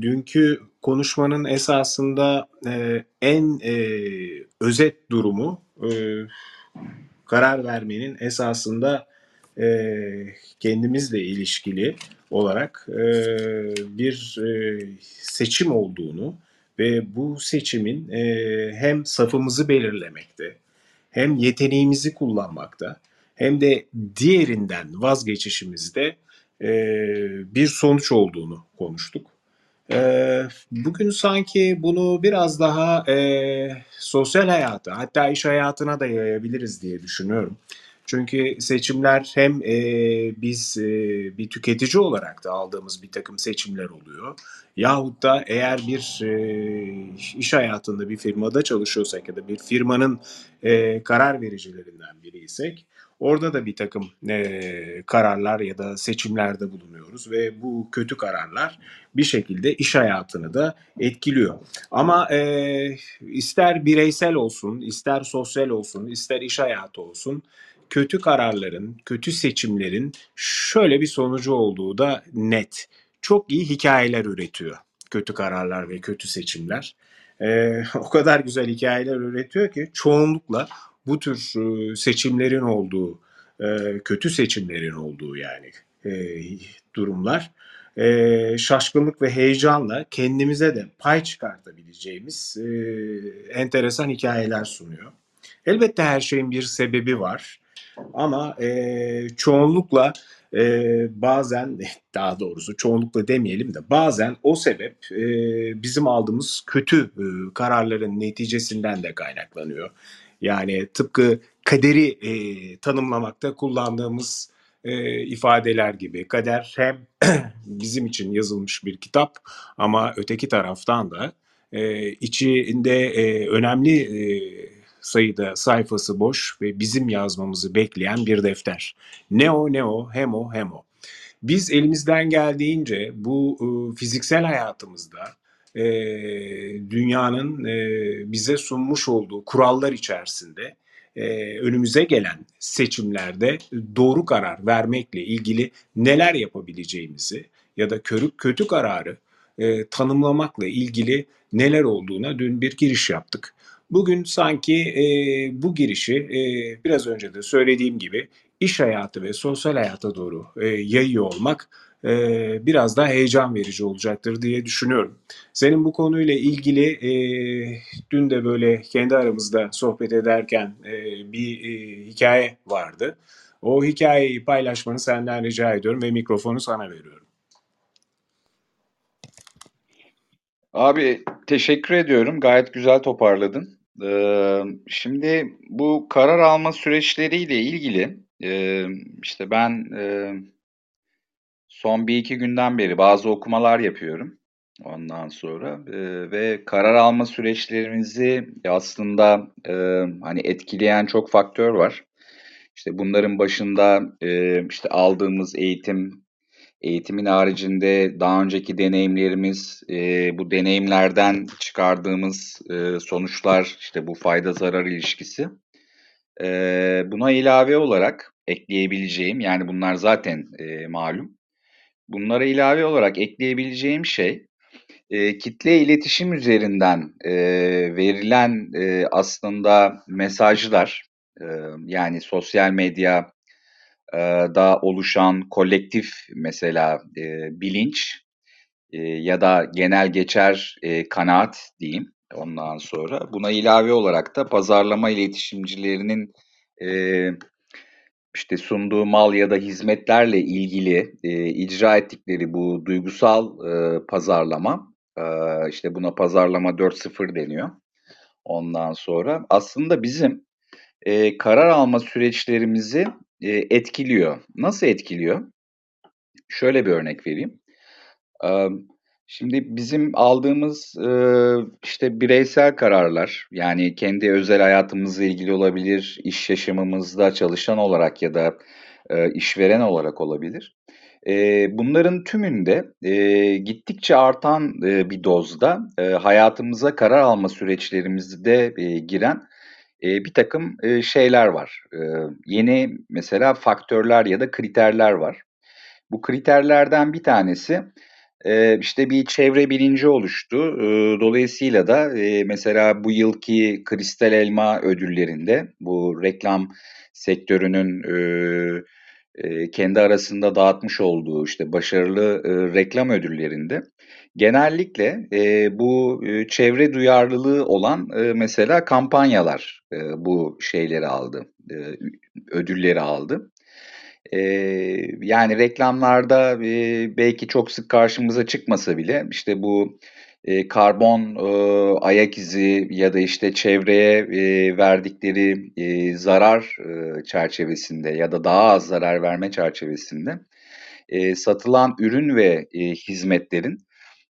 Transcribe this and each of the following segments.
dünkü konuşmanın esasında e, en e, özet durumu e, karar vermenin esasında e, kendimizle ilişkili olarak e, bir e, seçim olduğunu ve bu seçimin e, hem safımızı belirlemekte hem yeteneğimizi kullanmakta hem de diğerinden vazgeçişimizde e, bir sonuç olduğunu konuştuk. E, bugün sanki bunu biraz daha e, sosyal hayata hatta iş hayatına da yayabiliriz diye düşünüyorum. Çünkü seçimler hem e, biz e, bir tüketici olarak da aldığımız bir takım seçimler oluyor. Yahut da eğer bir e, iş hayatında bir firmada çalışıyorsak ya da bir firmanın e, karar vericilerinden biriysek orada da bir takım e, kararlar ya da seçimlerde bulunuyoruz ve bu kötü kararlar bir şekilde iş hayatını da etkiliyor. Ama e, ister bireysel olsun, ister sosyal olsun, ister iş hayatı olsun kötü kararların, kötü seçimlerin şöyle bir sonucu olduğu da net. Çok iyi hikayeler üretiyor kötü kararlar ve kötü seçimler. Ee, o kadar güzel hikayeler üretiyor ki çoğunlukla bu tür e, seçimlerin olduğu, e, kötü seçimlerin olduğu yani e, durumlar şaşkınlık ve heyecanla kendimize de pay çıkartabileceğimiz enteresan hikayeler sunuyor. Elbette her şeyin bir sebebi var. Ama çoğunlukla bazen daha doğrusu çoğunlukla demeyelim de bazen o sebep bizim aldığımız kötü kararların neticesinden de kaynaklanıyor. Yani tıpkı kaderi e, tanımlamakta kullandığımız e, ifadeler gibi. Kader hem bizim için yazılmış bir kitap ama öteki taraftan da e, içinde e, önemli e, sayıda sayfası boş ve bizim yazmamızı bekleyen bir defter. Ne o ne o hem o hem o. Biz elimizden geldiğince bu e, fiziksel hayatımızda e, dünyanın e, bize sunmuş olduğu kurallar içerisinde e, önümüze gelen seçimlerde doğru karar vermekle ilgili neler yapabileceğimizi ya da körük kötü kararı e, tanımlamakla ilgili neler olduğuna dün bir giriş yaptık. Bugün sanki e, bu girişi e, biraz önce de söylediğim gibi iş hayatı ve sosyal hayata doğru e, yayıyor olmak e, biraz daha heyecan verici olacaktır diye düşünüyorum. Senin bu konuyla ilgili e, dün de böyle kendi aramızda sohbet ederken e, bir e, hikaye vardı. O hikayeyi paylaşmanı senden rica ediyorum ve mikrofonu sana veriyorum. Abi teşekkür ediyorum. Gayet güzel toparladın. Ee, şimdi bu karar alma süreçleriyle ilgili e, işte ben e, son bir iki günden beri bazı okumalar yapıyorum. Ondan sonra e, ve karar alma süreçlerimizi aslında e, hani etkileyen çok faktör var. İşte bunların başında e, işte aldığımız eğitim, Eğitimin haricinde daha önceki deneyimlerimiz, e, bu deneyimlerden çıkardığımız e, sonuçlar, işte bu fayda zarar ilişkisi. E, buna ilave olarak ekleyebileceğim, yani bunlar zaten e, malum. Bunlara ilave olarak ekleyebileceğim şey, e, kitle iletişim üzerinden e, verilen e, aslında mesajlar, e, yani sosyal medya, da oluşan kolektif mesela e, bilinç e, ya da genel geçer e, kanaat diyeyim ondan sonra. Buna ilave olarak da pazarlama iletişimcilerinin e, işte sunduğu mal ya da hizmetlerle ilgili e, icra ettikleri bu duygusal e, pazarlama, e, işte buna pazarlama 4.0 deniyor. Ondan sonra aslında bizim e, karar alma süreçlerimizi Eee, etkiliyor. Nasıl etkiliyor? Şöyle bir örnek vereyim. Emm, şimdi bizim aldığımız, ııı, işte, bireysel kararlar, yani kendi özel hayatımızla ilgili olabilir, iş yaşamımızda çalışan olarak ya da, eee, işveren olarak olabilir. Eee, bunların tümünde, eee, gittikçe artan, eee, bir dozda, eee, hayatımıza karar alma süreçlerimizde, eee, giren e, bir takım e, şeyler var. E, yeni mesela faktörler ya da kriterler var. Bu kriterlerden bir tanesi işte bir çevre bilinci oluştu. E, dolayısıyla da e, mesela bu yılki Kristal Elma ödüllerinde bu reklam sektörünün e, e, kendi arasında dağıtmış olduğu işte başarılı reklam ödüllerinde genellikle bu çevre duyarlılığı olan mesela kampanyalar bu şeyleri aldı, ödülleri aldı. E, yani reklamlarda e, belki çok sık karşımıza çıkmasa bile işte bu e, karbon e, ayak izi ya da işte çevreye e, verdikleri e, zarar e, çerçevesinde ya da daha az zarar verme çerçevesinde e, satılan ürün ve e, hizmetlerin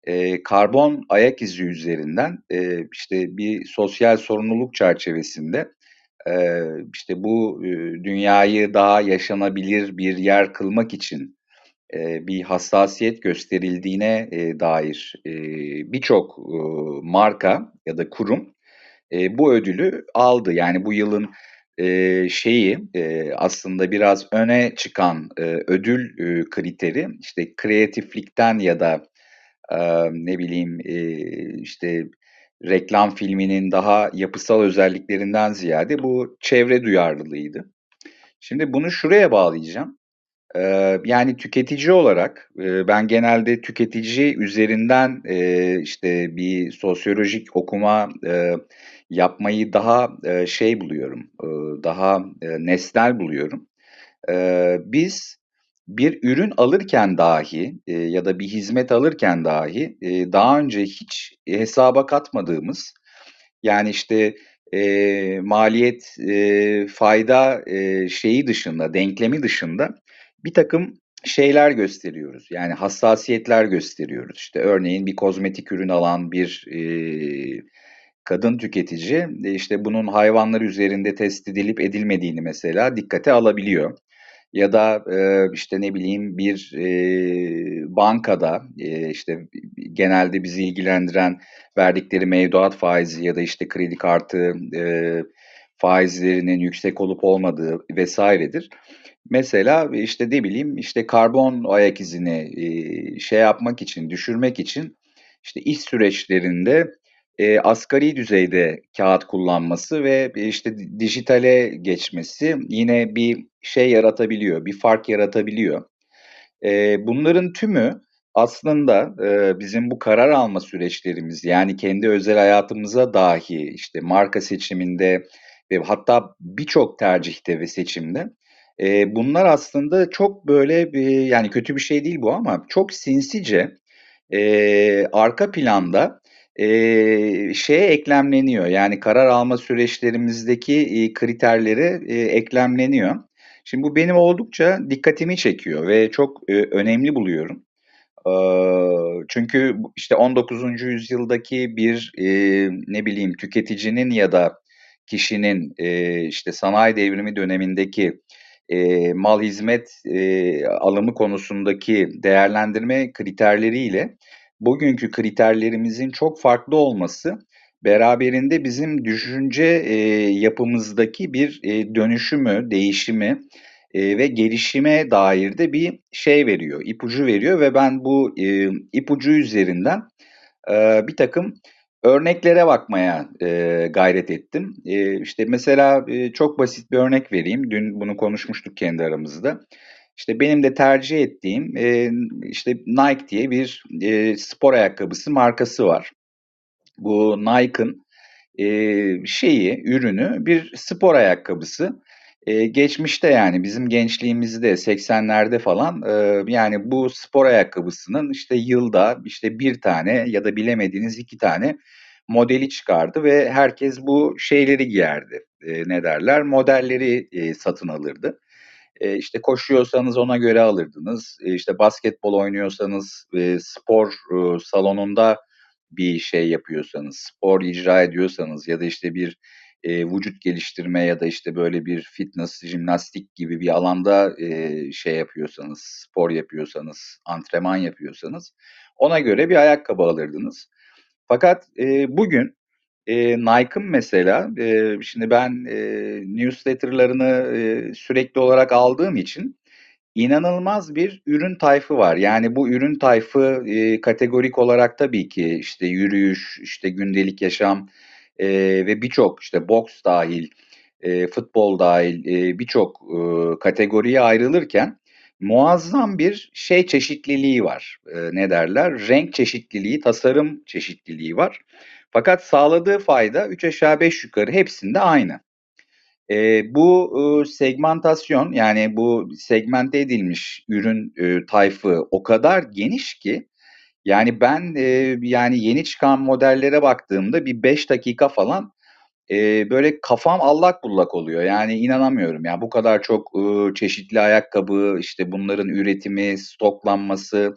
e, karbon ayak izi üzerinden e, işte bir sosyal sorumluluk çerçevesinde işte bu dünyayı daha yaşanabilir bir yer kılmak için bir hassasiyet gösterildiğine dair birçok marka ya da kurum bu ödülü aldı. Yani bu yılın şeyi aslında biraz öne çıkan ödül kriteri işte kreatiflikten ya da ne bileyim işte reklam filminin daha yapısal özelliklerinden ziyade bu çevre duyarlılığıydı. Şimdi bunu şuraya bağlayacağım. Eee, yani tüketici olarak, eee, ben genelde tüketici üzerinden, eee, işte bir sosyolojik okuma, eee, yapmayı daha, şey buluyorum, daha, nesnel buluyorum. Eee, biz bir ürün alırken dahi, eee, ya da bir hizmet alırken dahi, eee, daha önce hiç hesaba katmadığımız, yani işte, eee, maliyet, eee, fayda, eee, şeyi dışında, denklemi dışında birtakım şeyler gösteriyoruz. Yani hassasiyetler gösteriyoruz. İşte örneğin bir kozmetik ürün alan bir, eee, kadın tüketici, işte bunun hayvanlar üzerinde test edilip edilmediğini mesela dikkate alabiliyor. Ya da, eee, işte ne bileyim bir, eee, bankada, eee, işte genelde bizi ilgilendiren verdikleri mevduat faizi ya da işte kredi kartı, eee, faizlerinin yüksek olup olmadığı vs.'dir. Mesela işte ne bileyim işte karbon ayak izini, eee, şey yapmak için, düşürmek için işte iş süreçlerinde, eee, asgari düzeyde kağıt kullanması ve işte di dijitale geçmesi yine bir şey yaratabiliyor, bir fark yaratabiliyor. Eee, bunların tümü aslında, eee, bizim bu karar alma süreçlerimiz, yani kendi özel hayatımıza dahi, işte marka seçiminde ve hatta birçok tercihte ve seçimde, eee, bunlar aslında çok böyle, eee, yani kötü bir şey değil bu ama çok sinsice, eee, arka planda, eee, şeye eklemleniyor. Yani karar alma süreçlerimizdeki, iii, kriterlere, eee, eklemleniyor. Şimdi bu benim oldukça dikkatimi çekiyor ve çok, eee, önemli buluyorum. Aaa, çünkü işte 19. yüzyıldaki bir, eee, ne bileyim tüketicinin ya da kişinin, eee, işte sanayi devrimi dönemindeki, eee, mal hizmet, eee, alımı konusundaki değerlendirme kriterleriyle bugünkü kriterlerimizin çok farklı olması beraberinde bizim düşünce, eee, yapımızdaki bir, eee, dönüşümü, değişimi, eee, ve gelişime dair de bir şey veriyor, ipucu veriyor ve ben bu, eee, ipucu üzerinden, eee, birtakım örneklere bakmaya, eee, gayret ettim. Eee, işte mesela, eee, çok basit bir örnek vereyim. Dün bunu konuşmuştuk kendi aramızda. İşte benim de tercih ettiğim, eee, işte Nike diye bir, eee, spor ayakkabısı markası var. Bu Nike'ın, eee, şeyi, ürünü bir spor ayakkabısı. Eee, geçmişte yani bizim gençliğimizde 80'lerde falan, eee, yani bu spor ayakkabısının işte yılda işte 1 tane ya da bilemediniz 2 tane modeli çıkardı ve herkes bu şeyleri giyerdi. Eee, ne derler, modelleri, eee, satın alırdı. Eee, işte koşuyorsanız ona göre alırdınız. Eee, işte basketbol oynuyorsanız, eee, spor, ııı, salonunda bir şey yapıyorsanız, spor icra ediyorsanız ya da işte bir, eee, vücut geliştirme ya da işte böyle bir fitness, jimnastik gibi bir alanda, eee, şey yapıyorsanız, spor yapıyorsanız, antrenman yapıyorsanız ona göre bir ayakkabı alırdınız. Fakat, eee, bugün, eee, Nike'ın mesela, eee, şimdi ben, eee, newsletter'larını, eee, sürekli olarak aldığım için inanılmaz bir ürün tayfı var. Yani bu ürün tayfı e, kategorik olarak tabii ki işte yürüyüş, işte gündelik yaşam e, ve birçok işte boks dahil, e, futbol dahil e, birçok e, kategoriye ayrılırken muazzam bir şey çeşitliliği var. E, ne derler? Renk çeşitliliği, tasarım çeşitliliği var. Fakat sağladığı fayda 3 aşağı 5 yukarı hepsinde aynı. E, bu e, segmentasyon yani bu segmente edilmiş ürün e, tayfı o kadar geniş ki yani ben e, yani yeni çıkan modellere baktığımda bir 5 dakika falan e, böyle kafam allak bullak oluyor. Yani inanamıyorum. Yani bu kadar çok e, çeşitli ayakkabı, işte bunların üretimi, stoklanması,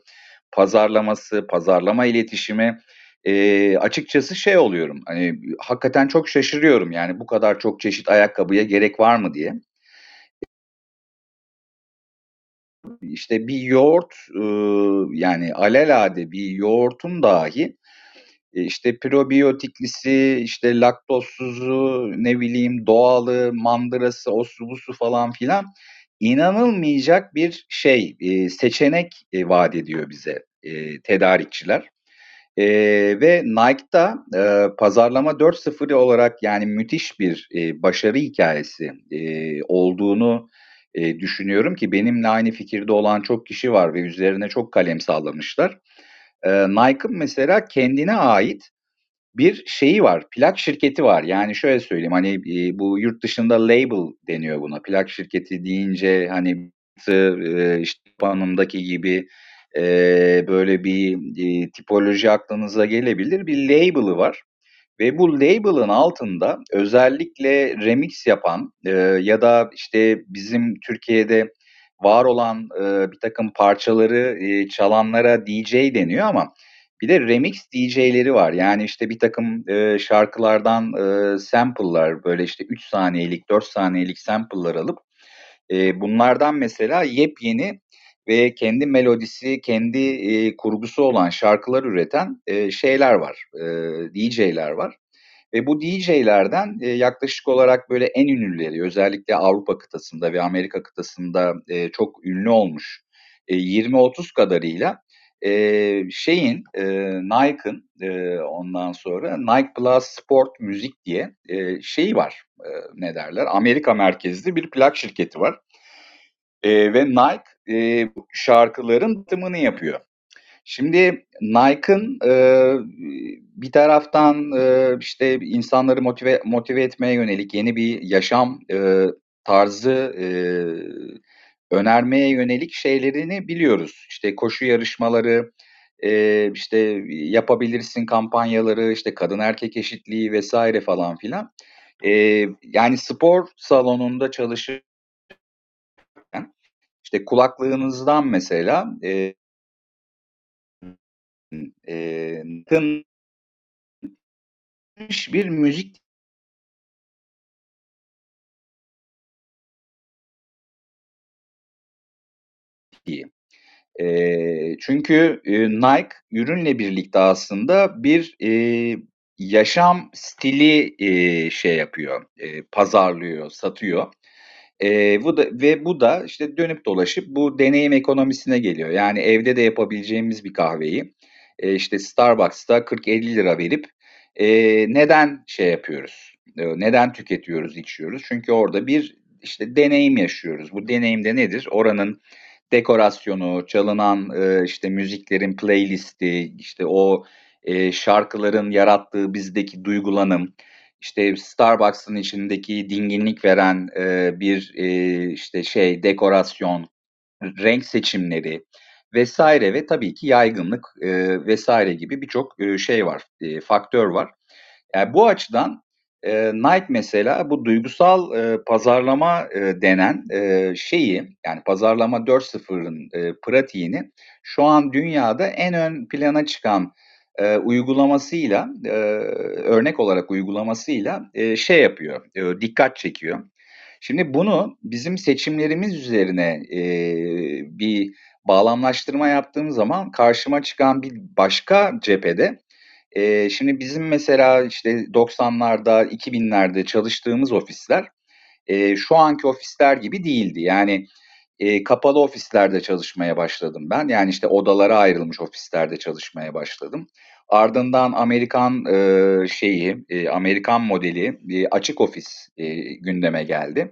pazarlaması, pazarlama iletişimi e, açıkçası şey oluyorum. Hani hakikaten çok şaşırıyorum. Yani bu kadar çok çeşit ayakkabıya gerek var mı diye. İşte bir yoğurt e, yani alelade bir yoğurtun dahi e, işte probiyotiklisi, işte laktozsuzu, ne bileyim doğalı, mandırası, osu busu falan filan inanılmayacak bir şey, e, seçenek e, vaat ediyor bize e, tedarikçiler. E, ve Nike'da e, pazarlama 4.0 olarak yani müthiş bir e, başarı hikayesi e, olduğunu e, düşünüyorum ki benimle aynı fikirde olan çok kişi var ve üzerine çok kalem sağlamışlar. E, Nike'ın mesela kendine ait bir şeyi var, plak şirketi var. Yani şöyle söyleyeyim hani e, bu yurt dışında label deniyor buna. Plak şirketi deyince hani e, işte Panam'daki gibi e, böyle bir e, tipoloji aklınıza gelebilir. Bir label'ı var. Ve bu label'ın altında özellikle remix yapan e, ya da işte bizim Türkiye'de var olan e, bir takım parçaları e, çalanlara DJ deniyor ama bir de remix DJ'leri var. Yani işte bir takım e, şarkılardan e, sample'lar böyle işte 3 saniyelik, 4 saniyelik sample'lar alıp e, bunlardan mesela yepyeni ve kendi melodisi, kendi e, kurgusu olan şarkılar üreten e, şeyler var, e, DJ'ler var. Ve bu DJ'lerden e, yaklaşık olarak böyle en ünlüleri özellikle Avrupa kıtasında ve Amerika kıtasında e, çok ünlü olmuş e, 20-30 kadarıyla e, şeyin e, Nike'ın e, ondan sonra Nike Plus Sport Müzik diye e, şeyi var e, ne derler Amerika merkezli bir plak şirketi var e, ve Nike e, şarkıların tımını yapıyor. Şimdi Nike'ın e, bir taraftan e, işte insanları motive motive etmeye yönelik yeni bir yaşam e, tarzı e, önermeye yönelik şeylerini biliyoruz. İşte koşu yarışmaları, e, işte yapabilirsin kampanyaları, işte kadın erkek eşitliği vesaire falan filan. E, yani spor salonunda çalışırken işte kulaklığınızdan mesela e, e, bir müzik iyi. E, çünkü e, Nike ürünle birlikte aslında bir e, yaşam stili e, şey yapıyor, e, pazarlıyor, satıyor. E, bu da ve bu da işte dönüp dolaşıp bu deneyim ekonomisine geliyor. Yani evde de yapabileceğimiz bir kahveyi e, işte Starbucks'ta 40-50 lira verip e, neden şey yapıyoruz? E, neden tüketiyoruz, içiyoruz? Çünkü orada bir işte deneyim yaşıyoruz. Bu deneyimde nedir? Oranın dekorasyonu, çalınan e, işte müziklerin playlisti, işte o e, şarkıların yarattığı bizdeki duygulanım, işte Starbucks'ın içindeki dinginlik veren e, bir e, işte şey dekorasyon, renk seçimleri vesaire ve tabii ki yaygınlık e, vesaire gibi birçok e, şey var, e, faktör var. Yani bu açıdan e, Nike mesela bu duygusal e, pazarlama e, denen e, şeyi yani pazarlama 4.0'ın e, pratiğini şu an dünyada en ön plana çıkan e, uygulamasıyla e, örnek olarak uygulamasıyla e, şey yapıyor, e, dikkat çekiyor. Şimdi bunu bizim seçimlerimiz üzerine e, bir bağlamlaştırma yaptığım zaman karşıma çıkan bir başka cephede e, şimdi bizim mesela işte 90'larda 2000'lerde çalıştığımız ofisler e, şu anki ofisler gibi değildi. Yani e, kapalı ofislerde çalışmaya başladım ben. Yani işte odalara ayrılmış ofislerde çalışmaya başladım. Ardından Amerikan e, şeyi, e, Amerikan modeli e, açık ofis e, gündeme geldi.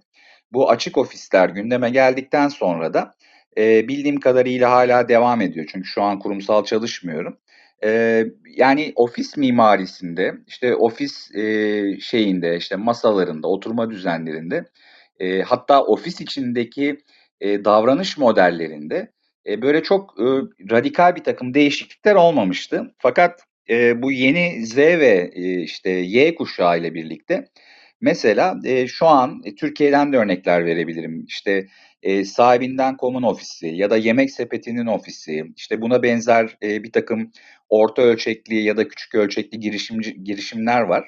Bu açık ofisler gündeme geldikten sonra da e, bildiğim kadarıyla hala devam ediyor. Çünkü şu an kurumsal çalışmıyorum. E, yani ofis mimarisinde, işte ofis e, şeyinde, işte masalarında, oturma düzenlerinde, e, hatta ofis içindeki e, davranış modellerinde e, böyle çok e, radikal bir takım değişiklikler olmamıştı. Fakat e, bu yeni Z ve e, işte Y kuşağı ile birlikte mesela e, şu an e, Türkiye'den de örnekler verebilirim. İşte e, sahibinden komun ofisi ya da yemek sepetinin ofisi, işte buna benzer e, bir takım orta ölçekli ya da küçük ölçekli girişimci girişimler var.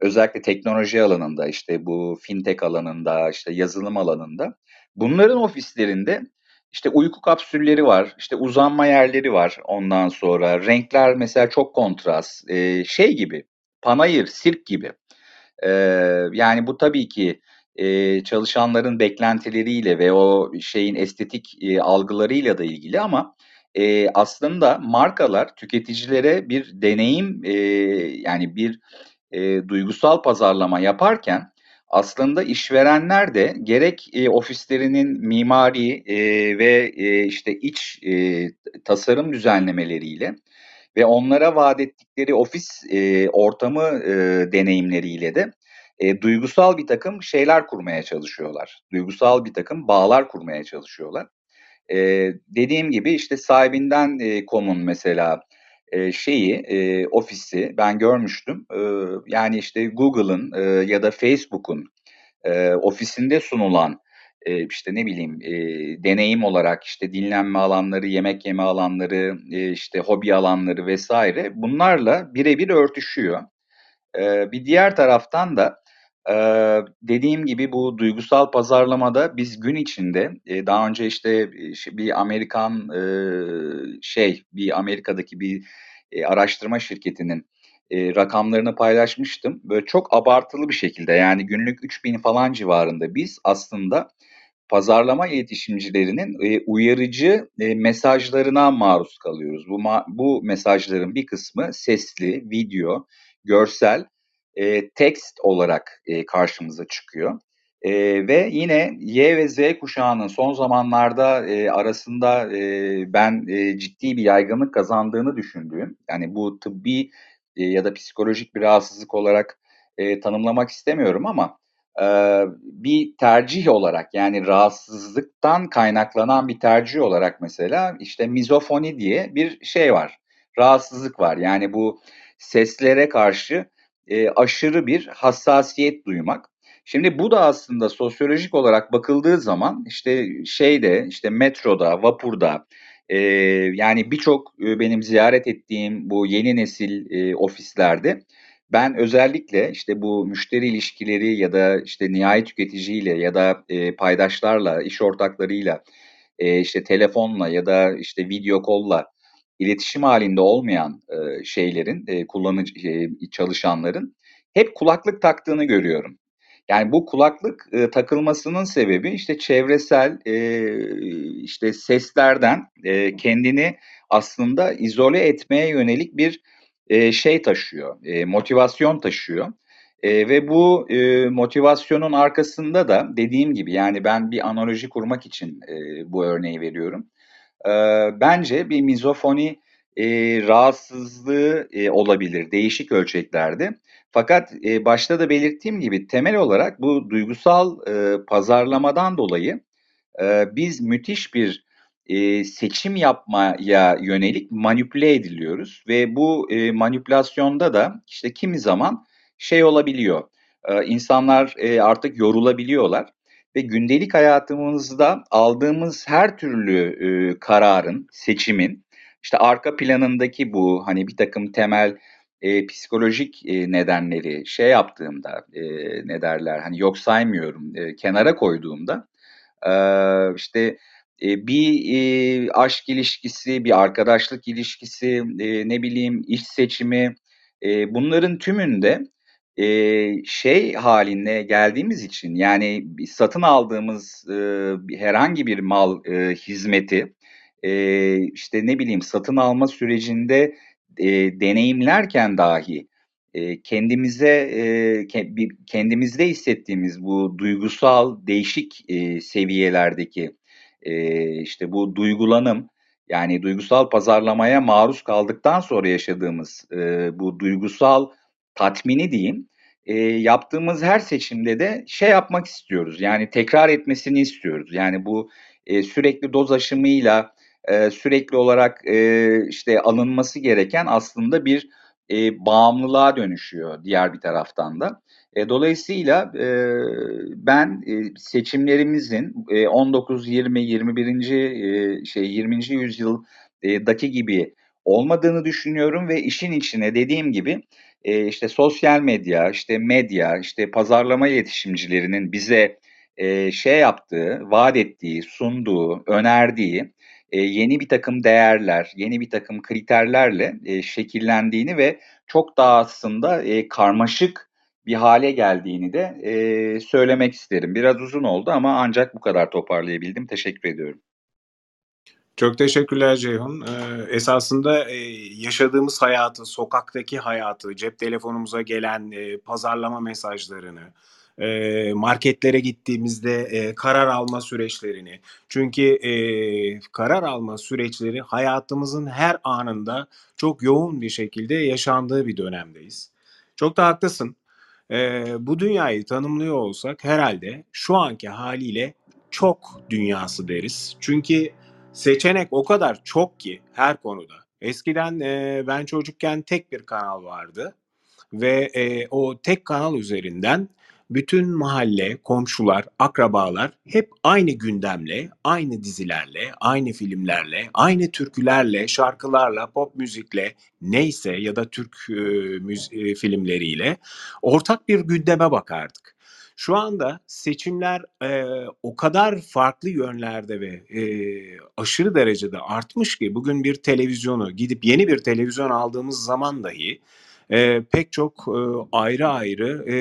Özellikle teknoloji alanında, işte bu fintech alanında, işte yazılım alanında. Bunların ofislerinde işte uyku kapsülleri var, işte uzanma yerleri var ondan sonra. Renkler mesela çok kontrast, e, şey gibi, panayır, sirk gibi. E, yani bu tabii ki e, çalışanların beklentileriyle ve o şeyin estetik e, algılarıyla da ilgili ama e, aslında markalar tüketicilere bir deneyim e, yani bir e, duygusal pazarlama yaparken aslında işverenler de gerek e, ofislerinin mimari e, ve e, işte iç e, tasarım düzenlemeleriyle ve onlara vaat ettikleri ofis e, ortamı e, deneyimleriyle de e, duygusal bir takım şeyler kurmaya çalışıyorlar. Duygusal bir takım bağlar kurmaya çalışıyorlar. E, dediğim gibi işte sahibinden e, komun mesela e, şeyi e, ofisi ben görmüştüm. E, yani işte Google'ın e, ya da Facebook'un e, ofisinde sunulan e, işte ne bileyim e, deneyim olarak işte dinlenme alanları, yemek yeme alanları, e, işte hobi alanları vesaire bunlarla birebir örtüşüyor. E, bir diğer taraftan da e, dediğim gibi bu duygusal pazarlamada biz gün içinde e, daha önce işte bir Amerikan e, şey bir Amerika'daki bir e, araştırma şirketinin e, rakamlarını paylaşmıştım. Böyle çok abartılı bir şekilde yani günlük 3000 falan civarında biz aslında pazarlama iletişimcilerinin e, uyarıcı e, mesajlarına maruz kalıyoruz. Bu bu mesajların bir kısmı sesli, video, görsel, e, text olarak e, karşımıza çıkıyor. E, ve yine Y ve Z kuşağının son zamanlarda e, arasında e, ben e, ciddi bir yaygınlık kazandığını düşündüğüm, yani bu tıbbi e, ya da psikolojik bir rahatsızlık olarak e, tanımlamak istemiyorum ama e, bir tercih olarak yani rahatsızlıktan kaynaklanan bir tercih olarak mesela işte mizofoni diye bir şey var, rahatsızlık var. Yani bu seslere karşı e, aşırı bir hassasiyet duymak. Şimdi bu da aslında sosyolojik olarak bakıldığı zaman işte şeyde işte metroda, vapurda e, yani birçok e, benim ziyaret ettiğim bu yeni nesil e, ofislerde ben özellikle işte bu müşteri ilişkileri ya da işte nihai tüketiciyle ya da e, paydaşlarla, iş ortaklarıyla e, işte telefonla ya da işte video kolla iletişim halinde olmayan e, şeylerin, e, kullanıcı e, çalışanların hep kulaklık taktığını görüyorum. Yani bu kulaklık e, takılmasının sebebi işte çevresel e, işte seslerden e, kendini aslında izole etmeye yönelik bir e, şey taşıyor, e, motivasyon taşıyor. E, ve bu e, motivasyonun arkasında da dediğim gibi yani ben bir analoji kurmak için e, bu örneği veriyorum. E, bence bir mizofoni e, rahatsızlığı e, olabilir değişik ölçeklerde. Fakat e, başta da belirttiğim gibi temel olarak bu duygusal e, pazarlamadan dolayı e, biz müthiş bir e, seçim yapmaya yönelik manipüle ediliyoruz ve bu e, manipülasyonda da işte kimi zaman şey olabiliyor. E, insanlar e, artık yorulabiliyorlar ve gündelik hayatımızda aldığımız her türlü e, kararın, seçimin işte arka planındaki bu hani bir takım temel e, psikolojik e, nedenleri şey yaptığımda e, ne derler hani yok saymıyorum e, kenara koyduğumda e, işte e, bir e, aşk ilişkisi, bir arkadaşlık ilişkisi, e, ne bileyim iş seçimi e, bunların tümünde e, şey haline geldiğimiz için yani satın aldığımız e, herhangi bir mal e, hizmeti e, işte ne bileyim satın alma sürecinde e, deneyimlerken dahi e, kendimize e, kendimizde hissettiğimiz bu duygusal değişik e, seviyelerdeki e, işte bu duygulanım yani duygusal pazarlamaya maruz kaldıktan sonra yaşadığımız e, bu duygusal tatmini diyeyim e, yaptığımız her seçimde de şey yapmak istiyoruz yani tekrar etmesini istiyoruz yani bu e, sürekli doz aşımıyla e, sürekli olarak e, işte alınması gereken aslında bir e, bağımlılığa dönüşüyor diğer bir taraftan da. E, dolayısıyla e, ben e, seçimlerimizin e, 19, 20, 21. E, şey 20. yüzyıldaki gibi olmadığını düşünüyorum ve işin içine dediğim gibi e, işte sosyal medya, işte medya, işte pazarlama iletişimcilerinin bize e, şey yaptığı, vaat ettiği, sunduğu, önerdiği e, yeni bir takım değerler, yeni bir takım kriterlerle e, şekillendiğini ve çok daha aslında e, karmaşık bir hale geldiğini de e, söylemek isterim. Biraz uzun oldu ama ancak bu kadar toparlayabildim. Teşekkür ediyorum. Çok teşekkürler Ceyhun. Ee, esasında e, yaşadığımız hayatı, sokaktaki hayatı, cep telefonumuza gelen e, pazarlama mesajlarını, e, marketlere gittiğimizde e, karar alma süreçlerini. Çünkü e, karar alma süreçleri hayatımızın her anında çok yoğun bir şekilde yaşandığı bir dönemdeyiz. Çok da haklısın. E, bu dünyayı tanımlıyor olsak herhalde şu anki haliyle çok dünyası deriz. Çünkü seçenek o kadar çok ki her konuda. Eskiden e, ben çocukken tek bir kanal vardı ve e, o tek kanal üzerinden bütün mahalle, komşular, akrabalar hep aynı gündemle, aynı dizilerle, aynı filmlerle, aynı türkülerle, şarkılarla, pop müzikle neyse ya da Türk e, müz- filmleriyle ortak bir gündeme bakardık. Şu anda seçimler e, o kadar farklı yönlerde ve e, aşırı derecede artmış ki bugün bir televizyonu gidip yeni bir televizyon aldığımız zaman dahi e, pek çok e, ayrı ayrı e,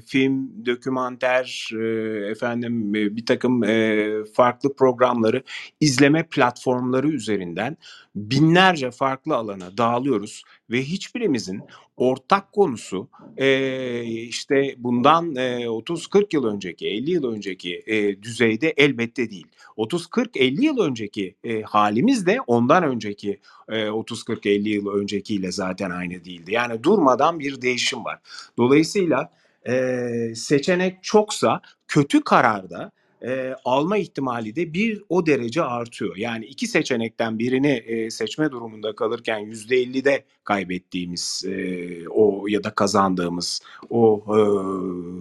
film, dokümanter, e, efendim e, bir takım e, farklı programları izleme platformları üzerinden binlerce farklı alana dağılıyoruz ve hiçbirimizin ortak konusu e, işte bundan e, 30-40 yıl önceki, 50 yıl önceki e, düzeyde elbette değil. 30-40-50 yıl önceki e, halimiz de ondan önceki e, 30-40-50 yıl öncekiyle zaten aynı değildi. Yani durmadan bir değişim var. Dolayısıyla e, seçenek çoksa kötü kararda e, alma ihtimali de bir o derece artıyor. Yani iki seçenekten birini e, seçme durumunda kalırken yüzde 50'de kaybettiğimiz e, o ya da kazandığımız o e,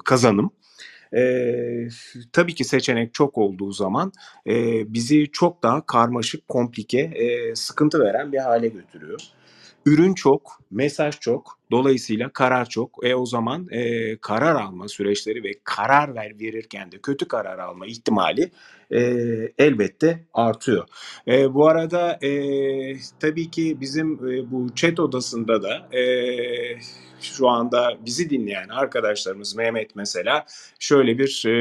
kazanım e, tabii ki seçenek çok olduğu zaman e, bizi çok daha karmaşık, komplike, e, sıkıntı veren bir hale götürüyor. Ürün çok, mesaj çok, dolayısıyla karar çok. E o zaman e, karar alma süreçleri ve karar ver verirken de kötü karar alma ihtimali e, elbette artıyor. E, bu arada e, tabii ki bizim e, bu chat odasında da e, şu anda bizi dinleyen arkadaşlarımız Mehmet mesela şöyle bir e,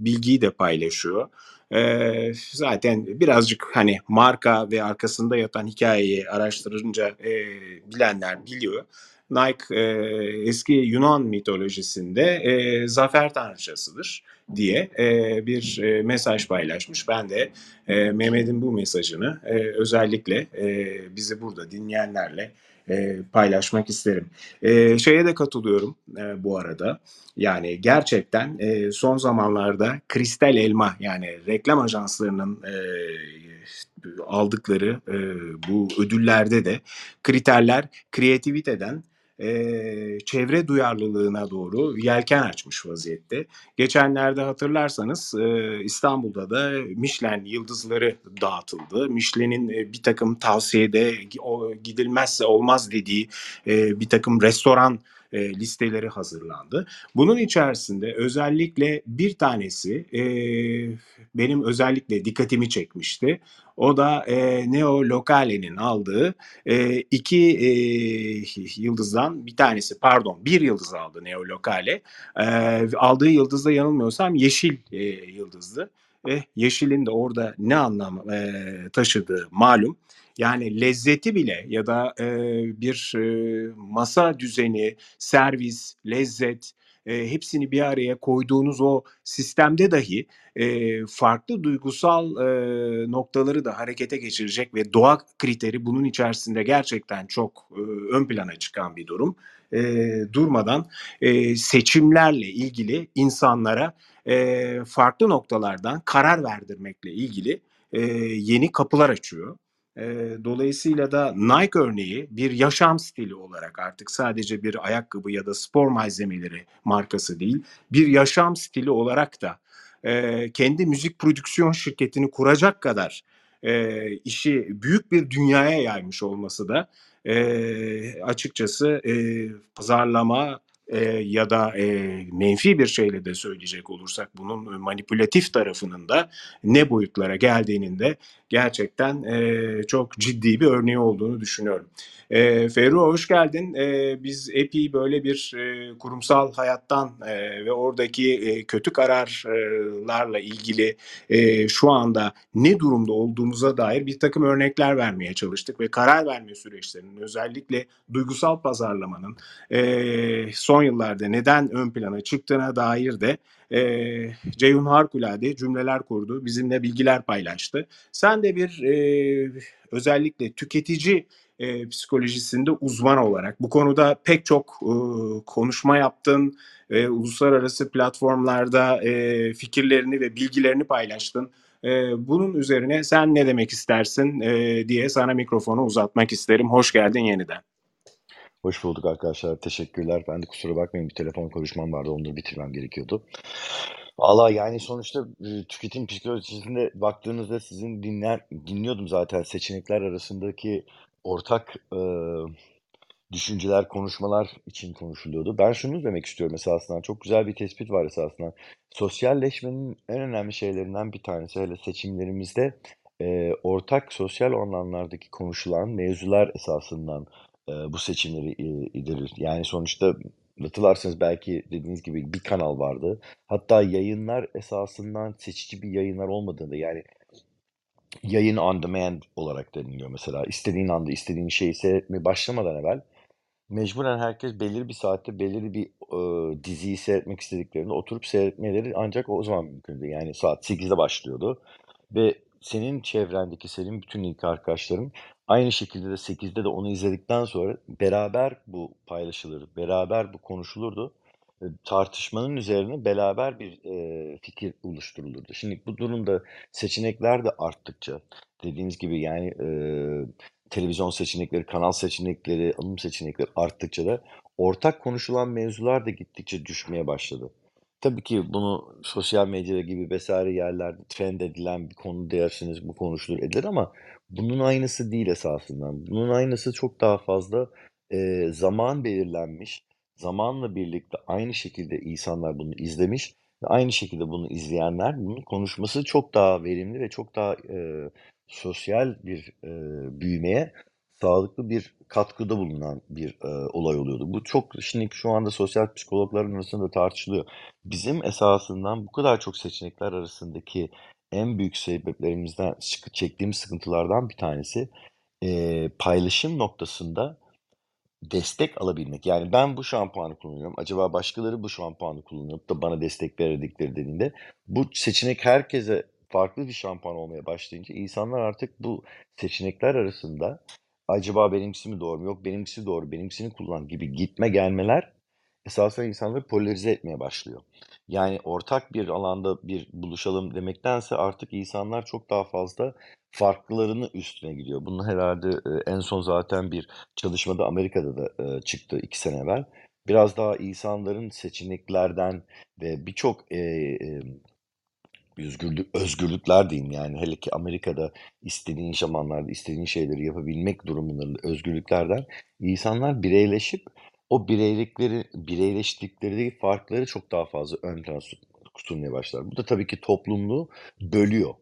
bilgiyi de paylaşıyor. E, zaten birazcık hani marka ve arkasında yatan hikayeyi araştırınca e, bilenler biliyor. Nike e, eski Yunan mitolojisinde e, zafer tanrıçasıdır diye e, bir e, mesaj paylaşmış. Ben de e, Mehmet'in bu mesajını e, özellikle e, bizi burada dinleyenlerle e, paylaşmak isterim. E, şeye de katılıyorum e, bu arada. Yani gerçekten e, son zamanlarda kristal elma yani reklam ajanslarının e, aldıkları e, bu ödüllerde de kriterler kreativiteden e, çevre duyarlılığına doğru yelken açmış vaziyette. Geçenlerde hatırlarsanız e, İstanbul'da da Michelin yıldızları dağıtıldı. Michelin'in e, bir takım tavsiyede o, gidilmezse olmaz dediği e, bir takım restoran e, listeleri hazırlandı. Bunun içerisinde özellikle bir tanesi e, benim özellikle dikkatimi çekmişti. O da e, Neo Locale'nin aldığı e, iki e, yıldızdan bir tanesi pardon bir yıldız aldı Neo Locale. E, aldığı yıldızda yanılmıyorsam yeşil e, yıldızdı. E, yeşilin de orada ne anlam e, taşıdığı malum. Yani lezzeti bile ya da e, bir e, masa düzeni, servis, lezzet e, hepsini bir araya koyduğunuz o sistemde dahi e, farklı duygusal e, noktaları da harekete geçirecek ve doğa kriteri bunun içerisinde gerçekten çok e, ön plana çıkan bir durum. E, durmadan e, seçimlerle ilgili insanlara e, farklı noktalardan karar verdirmekle ilgili e, yeni kapılar açıyor. E, dolayısıyla da Nike örneği bir yaşam stili olarak artık sadece bir ayakkabı ya da spor malzemeleri markası değil, bir yaşam stili olarak da e, kendi müzik prodüksiyon şirketini kuracak kadar e, işi büyük bir dünyaya yaymış olması da e, açıkçası e, pazarlama e, ya da e, menfi bir şeyle de söyleyecek olursak bunun manipülatif tarafının da ne boyutlara geldiğinin de gerçekten e, çok ciddi bir örneği olduğunu düşünüyorum. E, Ferru hoş geldin. E, biz epey böyle bir e, kurumsal hayattan e, ve oradaki e, kötü kararlarla ilgili e, şu anda ne durumda olduğumuza dair bir takım örnekler vermeye çalıştık ve karar verme süreçlerinin özellikle duygusal pazarlamanın e, son yıllarda neden ön plana çıktığına dair de e, Ceyhun Harikulade cümleler kurdu, bizimle bilgiler paylaştı. Sen de bir e, özellikle tüketici e, psikolojisinde uzman olarak bu konuda pek çok e, konuşma yaptın, e, uluslararası platformlarda e, fikirlerini ve bilgilerini paylaştın. E, bunun üzerine sen ne demek istersin e, diye sana mikrofonu uzatmak isterim. Hoş geldin yeniden. Hoş bulduk arkadaşlar. Teşekkürler. Ben de kusura bakmayın bir telefon konuşmam vardı. Onları bitirmem gerekiyordu. Valla yani sonuçta e, tüketim psikolojisinde baktığınızda sizin dinler dinliyordum zaten seçenekler arasındaki ortak e, düşünceler, konuşmalar için konuşuluyordu. Ben şunu demek istiyorum esasında. Çok güzel bir tespit var esasında. Sosyalleşmenin en önemli şeylerinden bir tanesi hele seçimlerimizde e, ortak sosyal alanlardaki konuşulan mevzular esasından e, bu seçimleri e. Yani sonuçta hatırlarsanız belki dediğiniz gibi bir kanal vardı. Hatta yayınlar esasından seçici bir yayınlar olmadığında yani yayın on demand olarak deniliyor mesela. İstediğin anda istediğin şeyi seyretmeye başlamadan evvel mecburen herkes belirli bir saatte belirli bir e, diziyi seyretmek istediklerinde oturup seyretmeleri ancak o zaman mümkündü. Yani saat 8'de başlıyordu ve senin çevrendeki, senin bütün ilk arkadaşların aynı şekilde de 8'de de onu izledikten sonra beraber bu paylaşılır, beraber bu konuşulurdu. Tartışmanın üzerine beraber bir e, fikir oluşturulurdu. Şimdi bu durumda seçenekler de arttıkça dediğiniz gibi yani e, televizyon seçenekleri, kanal seçenekleri, alım seçenekleri arttıkça da ortak konuşulan mevzular da gittikçe düşmeye başladı. Tabii ki bunu sosyal medya gibi vesaire yerlerde trend edilen bir konu dersiniz, bu konuşulur edilir ama bunun aynısı değil esasında. Bunun aynısı çok daha fazla e, zaman belirlenmiş, zamanla birlikte aynı şekilde insanlar bunu izlemiş ve aynı şekilde bunu izleyenler bunun konuşması çok daha verimli ve çok daha e, sosyal bir e, büyümeye sağlıklı bir katkıda bulunan bir e, olay oluyordu. Bu çok şimdi şu anda sosyal psikologların arasında tartışılıyor. Bizim esasından bu kadar çok seçenekler arasındaki en büyük sebeplerimizden çektiğimiz sıkıntılardan bir tanesi e, paylaşım noktasında destek alabilmek. Yani ben bu şampuanı kullanıyorum. Acaba başkaları bu şampuanı kullanıp da bana destek verdikleri dediğinde bu seçenek herkese farklı bir şampuan olmaya başlayınca insanlar artık bu seçenekler arasında acaba benimkisi mi doğru mu? Yok benimkisi doğru, benimkisini kullan gibi gitme gelmeler esasında insanları polarize etmeye başlıyor. Yani ortak bir alanda bir buluşalım demektense artık insanlar çok daha fazla farklılarını üstüne gidiyor. Bunun herhalde e, en son zaten bir çalışmada Amerika'da da e, çıktı iki sene evvel. Biraz daha insanların seçeneklerden ve birçok e, e, özgürlük, özgürlükler diyeyim yani hele ki Amerika'da istediğin zamanlarda istediğin şeyleri yapabilmek durumunda özgürlüklerden insanlar bireyleşip o bireylikleri bireyleştikleri farkları çok daha fazla ön plana sunmaya başlar. Bu da tabii ki toplumluğu bölüyor,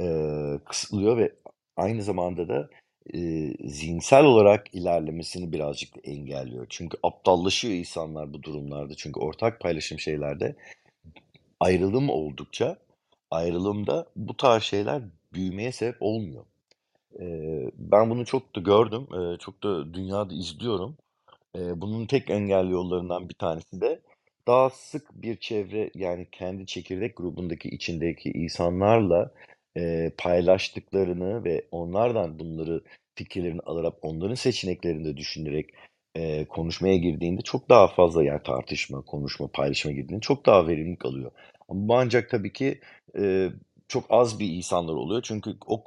eee, kısıtlıyor ve aynı zamanda da, eee, zihinsel olarak ilerlemesini birazcık da engelliyor. Çünkü aptallaşıyor insanlar bu durumlarda. Çünkü ortak paylaşım şeylerde ayrılım oldukça ayrılımda bu tarz şeyler büyümeye sebep olmuyor. Eee, ben bunu çok da gördüm, eee, çok da dünyada izliyorum. Eee, bunun tek engelli yollarından bir tanesi de daha sık bir çevre, yani kendi çekirdek grubundaki içindeki insanlarla, eee, paylaştıklarını ve onlardan bunları fikirlerini alarak onların seçeneklerini de düşünerek, eee, konuşmaya girdiğinde çok daha fazla, yani tartışma, konuşma, paylaşıma girdiğinde çok daha verimli kalıyor. Ama bu ancak tabii ki, eee, çok az bir insanlar oluyor. Çünkü o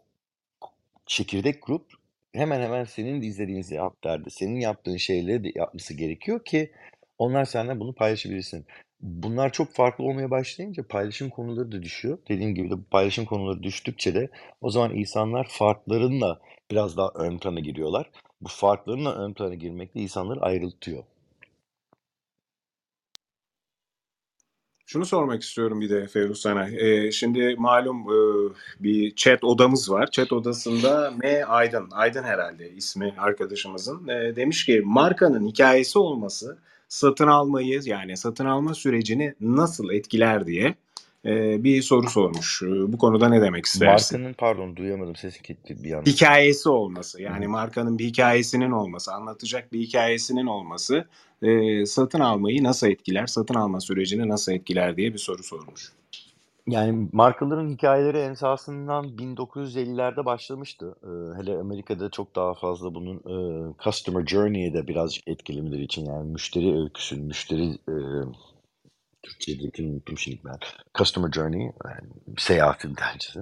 çekirdek grup hemen hemen senin de izlediğin seyahatlerde senin yaptığın şeyleri de yapması gerekiyor ki onlar seninle bunu paylaşabilsin. Bunlar çok farklı olmaya başlayınca paylaşım konuları da düşüyor. Dediğim gibi de paylaşım konuları düştükçe de o zaman insanlar farklarınla biraz daha ön plana giriyorlar. Bu farklarınla ön plana girmek de insanları ayrıltıyor. Şunu sormak istiyorum bir de Ferruh sana. Ee, şimdi malum e, bir chat odamız var. Chat odasında M. Aydın, Aydın herhalde ismi arkadaşımızın. E, demiş ki markanın hikayesi olması satın almayı yani satın alma sürecini nasıl etkiler diye e, bir soru sormuş. E, bu konuda ne demek istersin? Markanın pardon duyamadım sesin gitti bir anda. Hikayesi olması yani Hı. markanın bir hikayesinin olması, anlatacak bir hikayesinin olması e, satın almayı nasıl etkiler, satın alma sürecini nasıl etkiler diye bir soru sormuş. Yani markaların hikayeleri esasından 1950'lerde başlamıştı. Eee, hele Amerika'da çok daha fazla bunun, eee, customer journey'e de birazcık etkilemeleri için yani müşteri öyküsü, müşteri, eee, Türkçedekini unuttum şimdi ben. Customer journey, yani seyahatin tercihsi.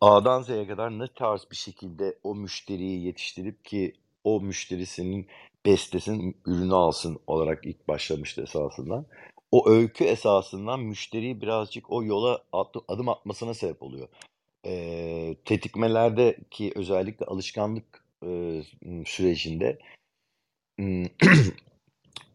A'dan Z'ye kadar ne tarz bir şekilde o müşteriyi yetiştirip ki o müşteri senin bestesin, ürünü alsın olarak ilk başlamıştı esasında. O öykü esasından müşteriyi birazcık o yola adım atmasına sebep oluyor. Eee, tetikmelerdeki özellikle alışkanlık, eee, sürecinde,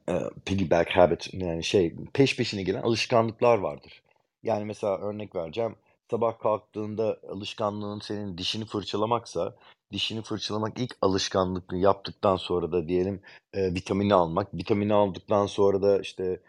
eee, piggyback habit yani şey peş peşine gelen alışkanlıklar vardır. Yani mesela örnek vereceğim. Sabah kalktığında alışkanlığın senin dişini fırçalamaksa dişini fırçalamak ilk alışkanlıkını yaptıktan sonra da diyelim, eee, vitamini almak, vitamini aldıktan sonra da işte,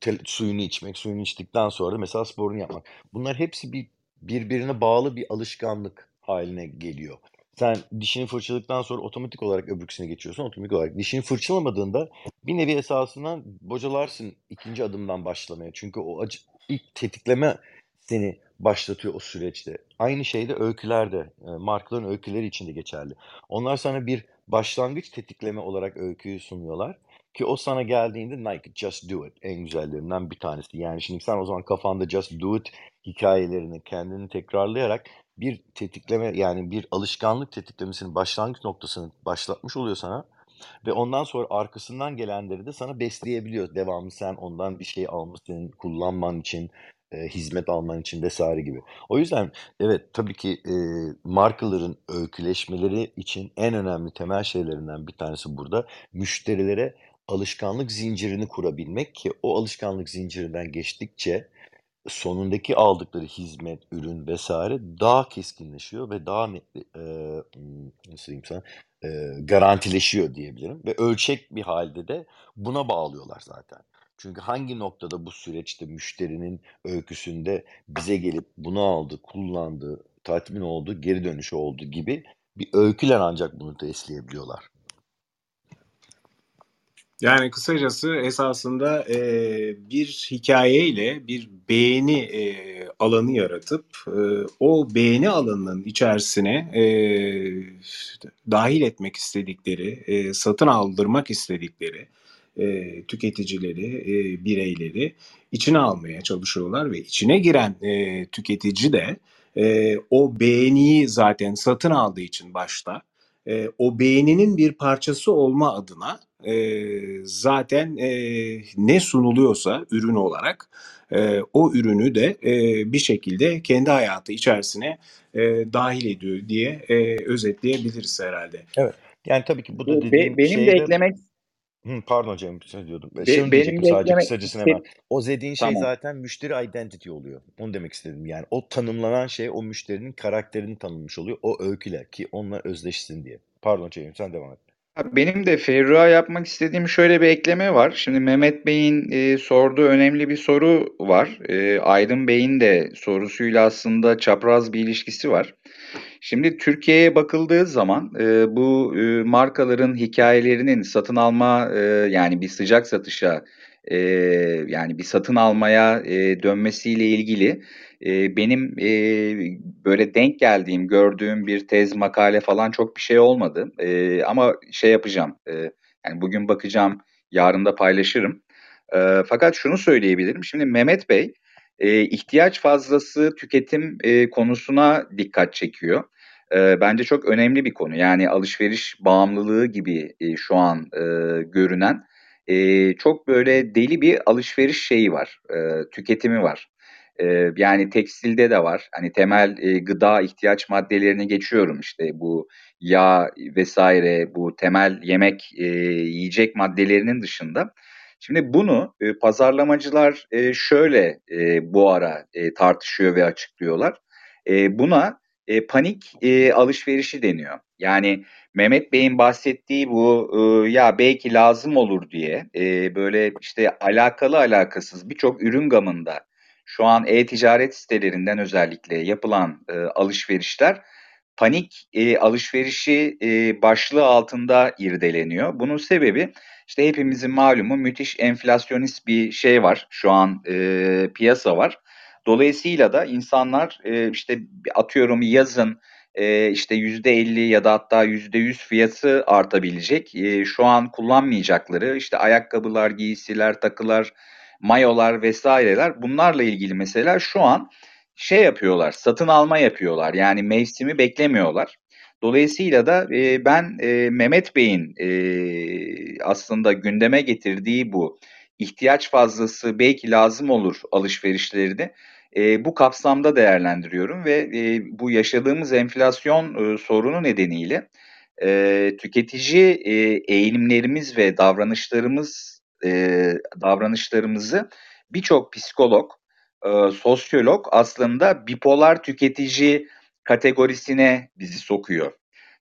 tel suyunu içmek, suyunu içtikten sonra da mesela sporunu yapmak. Bunlar hepsi bir birbirine bağlı bir alışkanlık hâline geliyor. Sen dişini fırçaladıktan sonra otomatik olarak öbürküsüne geçiyorsun. Otomatik olarak dişini fırçalamadığında bir nevi esasında bocalarsın 2'nci adımdan başlamaya. Çünkü o acı ilk tetikleme seni başlatıyor o süreçte. Aynı şey de öykülerde, eee, markaların öyküleri için de geçerli. Onlar sana bir başlangıç tetikleme olarak öyküyü sunuyorlar ki o sana geldiğinde Nike Just Do It en güzellerinden bir tanesi. Yani şimdi sen o zaman kafanda Just Do It hikâyelerini kendini tekrarlayarak bir tetikleme yani bir alışkanlık tetiklemesinin başlangıç noktasını başlatmış oluyor sana ve ondan sonra arkasından gelenleri de sana besleyebiliyor. Devamlı sen ondan bir şey almışsın, kullanman için, eee, hizmet alman için vs. gibi. O yüzden evet, tabii ki, eee, markaların öyküleşmeleri için en önemli temel şeylerinden bir tanesi burada müşterilere alışkanlık zincirini kurabilmek ki o alışkanlık zincirinden geçtikçe sonundaki aldıkları hizmet, ürün vs. daha keskinleşiyor ve daha net, ımm, nasıl diyeyim sana, eee, garantileşiyor diyebilirim ve ölçek bir hâlde de buna bağlıyorlar zaten. Çünkü hangi noktada bu süreçte müşterinin öyküsünde bize gelip bunu aldı, kullandı, tatmin oldu, geri dönüşü oldu gibi bir öyküyle ancak bunu besleyebiliyorlar. Yani kısacası esasında, eee, bir hikâyeyle bir beğeni, eee, alanı yaratıp, eee, o beğeni alanının içerisine, eee, dâhil etmek istedikleri, eee, satın aldırmak istedikleri, eee, tüketicileri, eee, bireyleri içine almaya çalışıyorlar ve içine giren, eee, tüketici de, eee, o beğeniyi zaten satın aldığı için başta, eee, o beğeninin bir parçası olma adına, eee, zaten, eee, ne sunuluyorsa ürün olarak, eee, o ürünü de, eee, bir şekilde kendi hayatı içerisine, eee, dâhil ediyor diye, eee, özetleyebiliriz herhâlde. Evet. Yani tabii ki bu da be benim de şeyde eklemek Hı, pardon Cem, şey diyordum. E, Be şunu benim diyecektim de sadece eklemek kısacasına hemen. O dediğin şey Tamam. zaten müşteri identity oluyor. Onu demek istedim. Yani o tanımlanan şey o müşterinin karakterini tanımlamış oluyor. O öyküler ki onunla özdeşsin diye. Pardon Cem, sen devam et. Benim de Ferruh'a yapmak istediğim şöyle bir ekleme var. Şimdi Mehmet Bey'in e, sorduğu önemli bir soru var. E, Aydın Bey'in de sorusuyla aslında çapraz bir ilişkisi var. Şimdi Türkiye'ye bakıldığı zaman e, bu e, markaların hikayelerinin satın alma e, yani bir sıcak satışa e, yani bir satın almaya e, dönmesiyle ilgili e, benim e, böyle denk geldiğim, gördüğüm bir tez, makale falan çok bir şey olmadı. E, ama şey yapacağım, e, yani bugün bakacağım, yarın da paylaşırım. E, fakat şunu söyleyebilirim. Şimdi Mehmet Bey e, ihtiyaç fazlası tüketim e, konusuna dikkat çekiyor. E, bence çok önemli bir konu. Yani alışveriş bağımlılığı gibi e, şu an e, görünen e, çok böyle deli bir alışveriş şeyi var, e, tüketimi var. E, yani tekstilde de var. Hani temel e, gıda ihtiyaç maddelerini geçiyorum işte bu yağ vesaire bu temel yemek e, yiyecek maddelerinin dışında. Şimdi bunu e, pazarlamacılar e, şöyle e, bu ara e, tartışıyor ve açıklıyorlar. E, buna e, panik e, alışverişi deniyor. Yani Mehmet Bey'in bahsettiği bu e, ya belki lazım olur diye e, böyle işte alakalı alakasız birçok ürün gamında şu an e-ticaret sitelerinden özellikle yapılan e, alışverişler panik e, alışverişi e, başlığı altında irdeleniyor. Bunun sebebi işte hepimizin malumu müthiş enflasyonist bir şey var. Şu an e, piyasa var. Dolayısıyla da insanlar e, işte atıyorum yazın e, işte yüzde elli ya da hatta yüzde yüz fiyatı artabilecek. E, şu an kullanmayacakları işte ayakkabılar, giysiler, takılar, mayolar vesaireler bunlarla ilgili mesela şu an şey yapıyorlar, satın alma yapıyorlar. Yani mevsimi beklemiyorlar. Dolayısıyla da e, ben e, Mehmet Bey'in e, aslında gündeme getirdiği bu ihtiyaç fazlası belki lazım olur alışverişlerini e, bu kapsamda değerlendiriyorum ve e, bu yaşadığımız enflasyon e, sorunu nedeniyle e, tüketici e, eğilimlerimiz ve davranışlarımız e, davranışlarımızı birçok psikolog, e, sosyolog aslında bipolar tüketici kategorisine bizi sokuyor.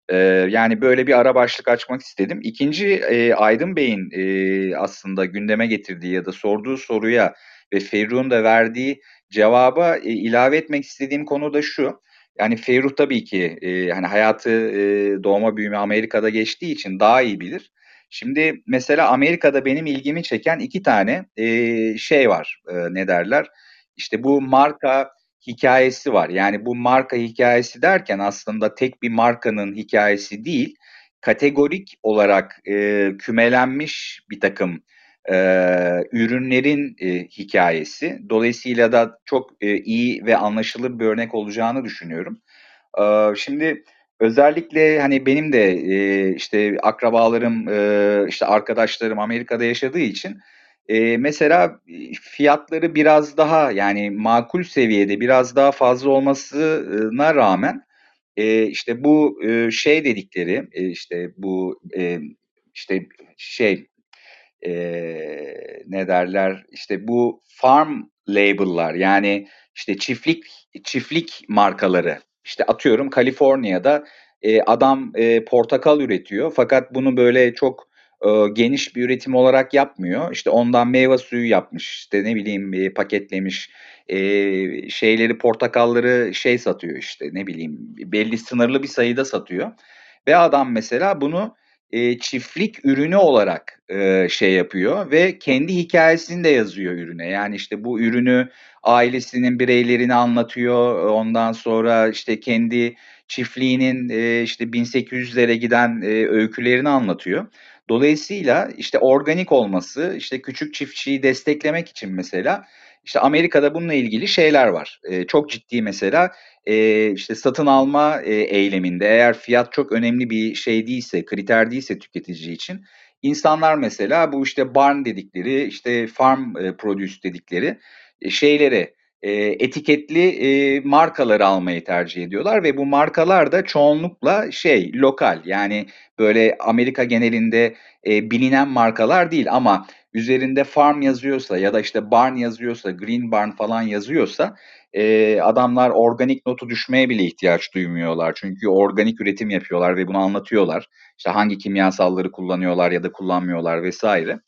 E, yani böyle bir ara başlık açmak istedim. İkinci e, Aydın Bey'in e, aslında gündeme getirdiği ya da sorduğu soruya ve Ferruh'un da verdiği cevaba e, ilave etmek istediğim konu da şu. Yani Ferruh tabii ki e, hani hayatı e, doğma büyüme Amerika'da geçtiği için daha iyi bilir. Şimdi mesela Amerika'da benim ilgimi çeken iki tane e, şey var e, ne derler işte bu marka hikayesi var. Yani bu marka hikayesi derken aslında tek bir markanın hikayesi değil, kategorik olarak e, kümelenmiş bir takım e, ürünlerin e, hikayesi. Dolayısıyla da çok e, iyi ve anlaşılır bir örnek olacağını düşünüyorum. E, şimdi özellikle hani benim de e, işte akrabalarım, e, işte arkadaşlarım Amerika'da yaşadığı için e, mesela fiyatları biraz daha yani makul seviyede biraz daha fazla olmasına rağmen e, işte bu e, şey dedikleri e, işte bu e, işte şey e, ne derler işte bu farm label'lar yani işte çiftlik çiftlik markaları işte atıyorum Kaliforniya'da e, adam e, portakal üretiyor fakat bunu böyle çok e, geniş bir üretim olarak yapmıyor. İşte ondan meyve suyu yapmış işte ne bileyim e, paketlemiş e, şeyleri portakalları şey satıyor işte ne bileyim belli sınırlı bir sayıda satıyor. Ve adam mesela bunu e, çiftlik ürünü olarak e, şey yapıyor ve kendi hikayesini de yazıyor ürüne. Yani işte bu ürünü ailesinin bireylerini anlatıyor. Ondan sonra işte kendi çiftliğinin e, işte 1800'lere giden e, öykülerini anlatıyor. Dolayısıyla işte organik olması, işte küçük çiftçiyi desteklemek için mesela işte Amerika'da bununla ilgili şeyler var. E, çok ciddi mesela e, işte satın alma e, eyleminde eğer fiyat çok önemli bir şey değilse, kriter değilse tüketici için insanlar mesela bu işte barn dedikleri, işte farm e, produce dedikleri e, şeyleri e, etiketli e, markaları almayı tercih ediyorlar ve bu markalar da çoğunlukla şey lokal yani böyle Amerika genelinde e, bilinen markalar değil ama üzerinde farm yazıyorsa ya da işte barn yazıyorsa green barn falan yazıyorsa e, adamlar organik notu düşmeye bile ihtiyaç duymuyorlar. Çünkü organik üretim yapıyorlar ve bunu anlatıyorlar. İşte hangi kimyasalları kullanıyorlar ya da kullanmıyorlar vesaire.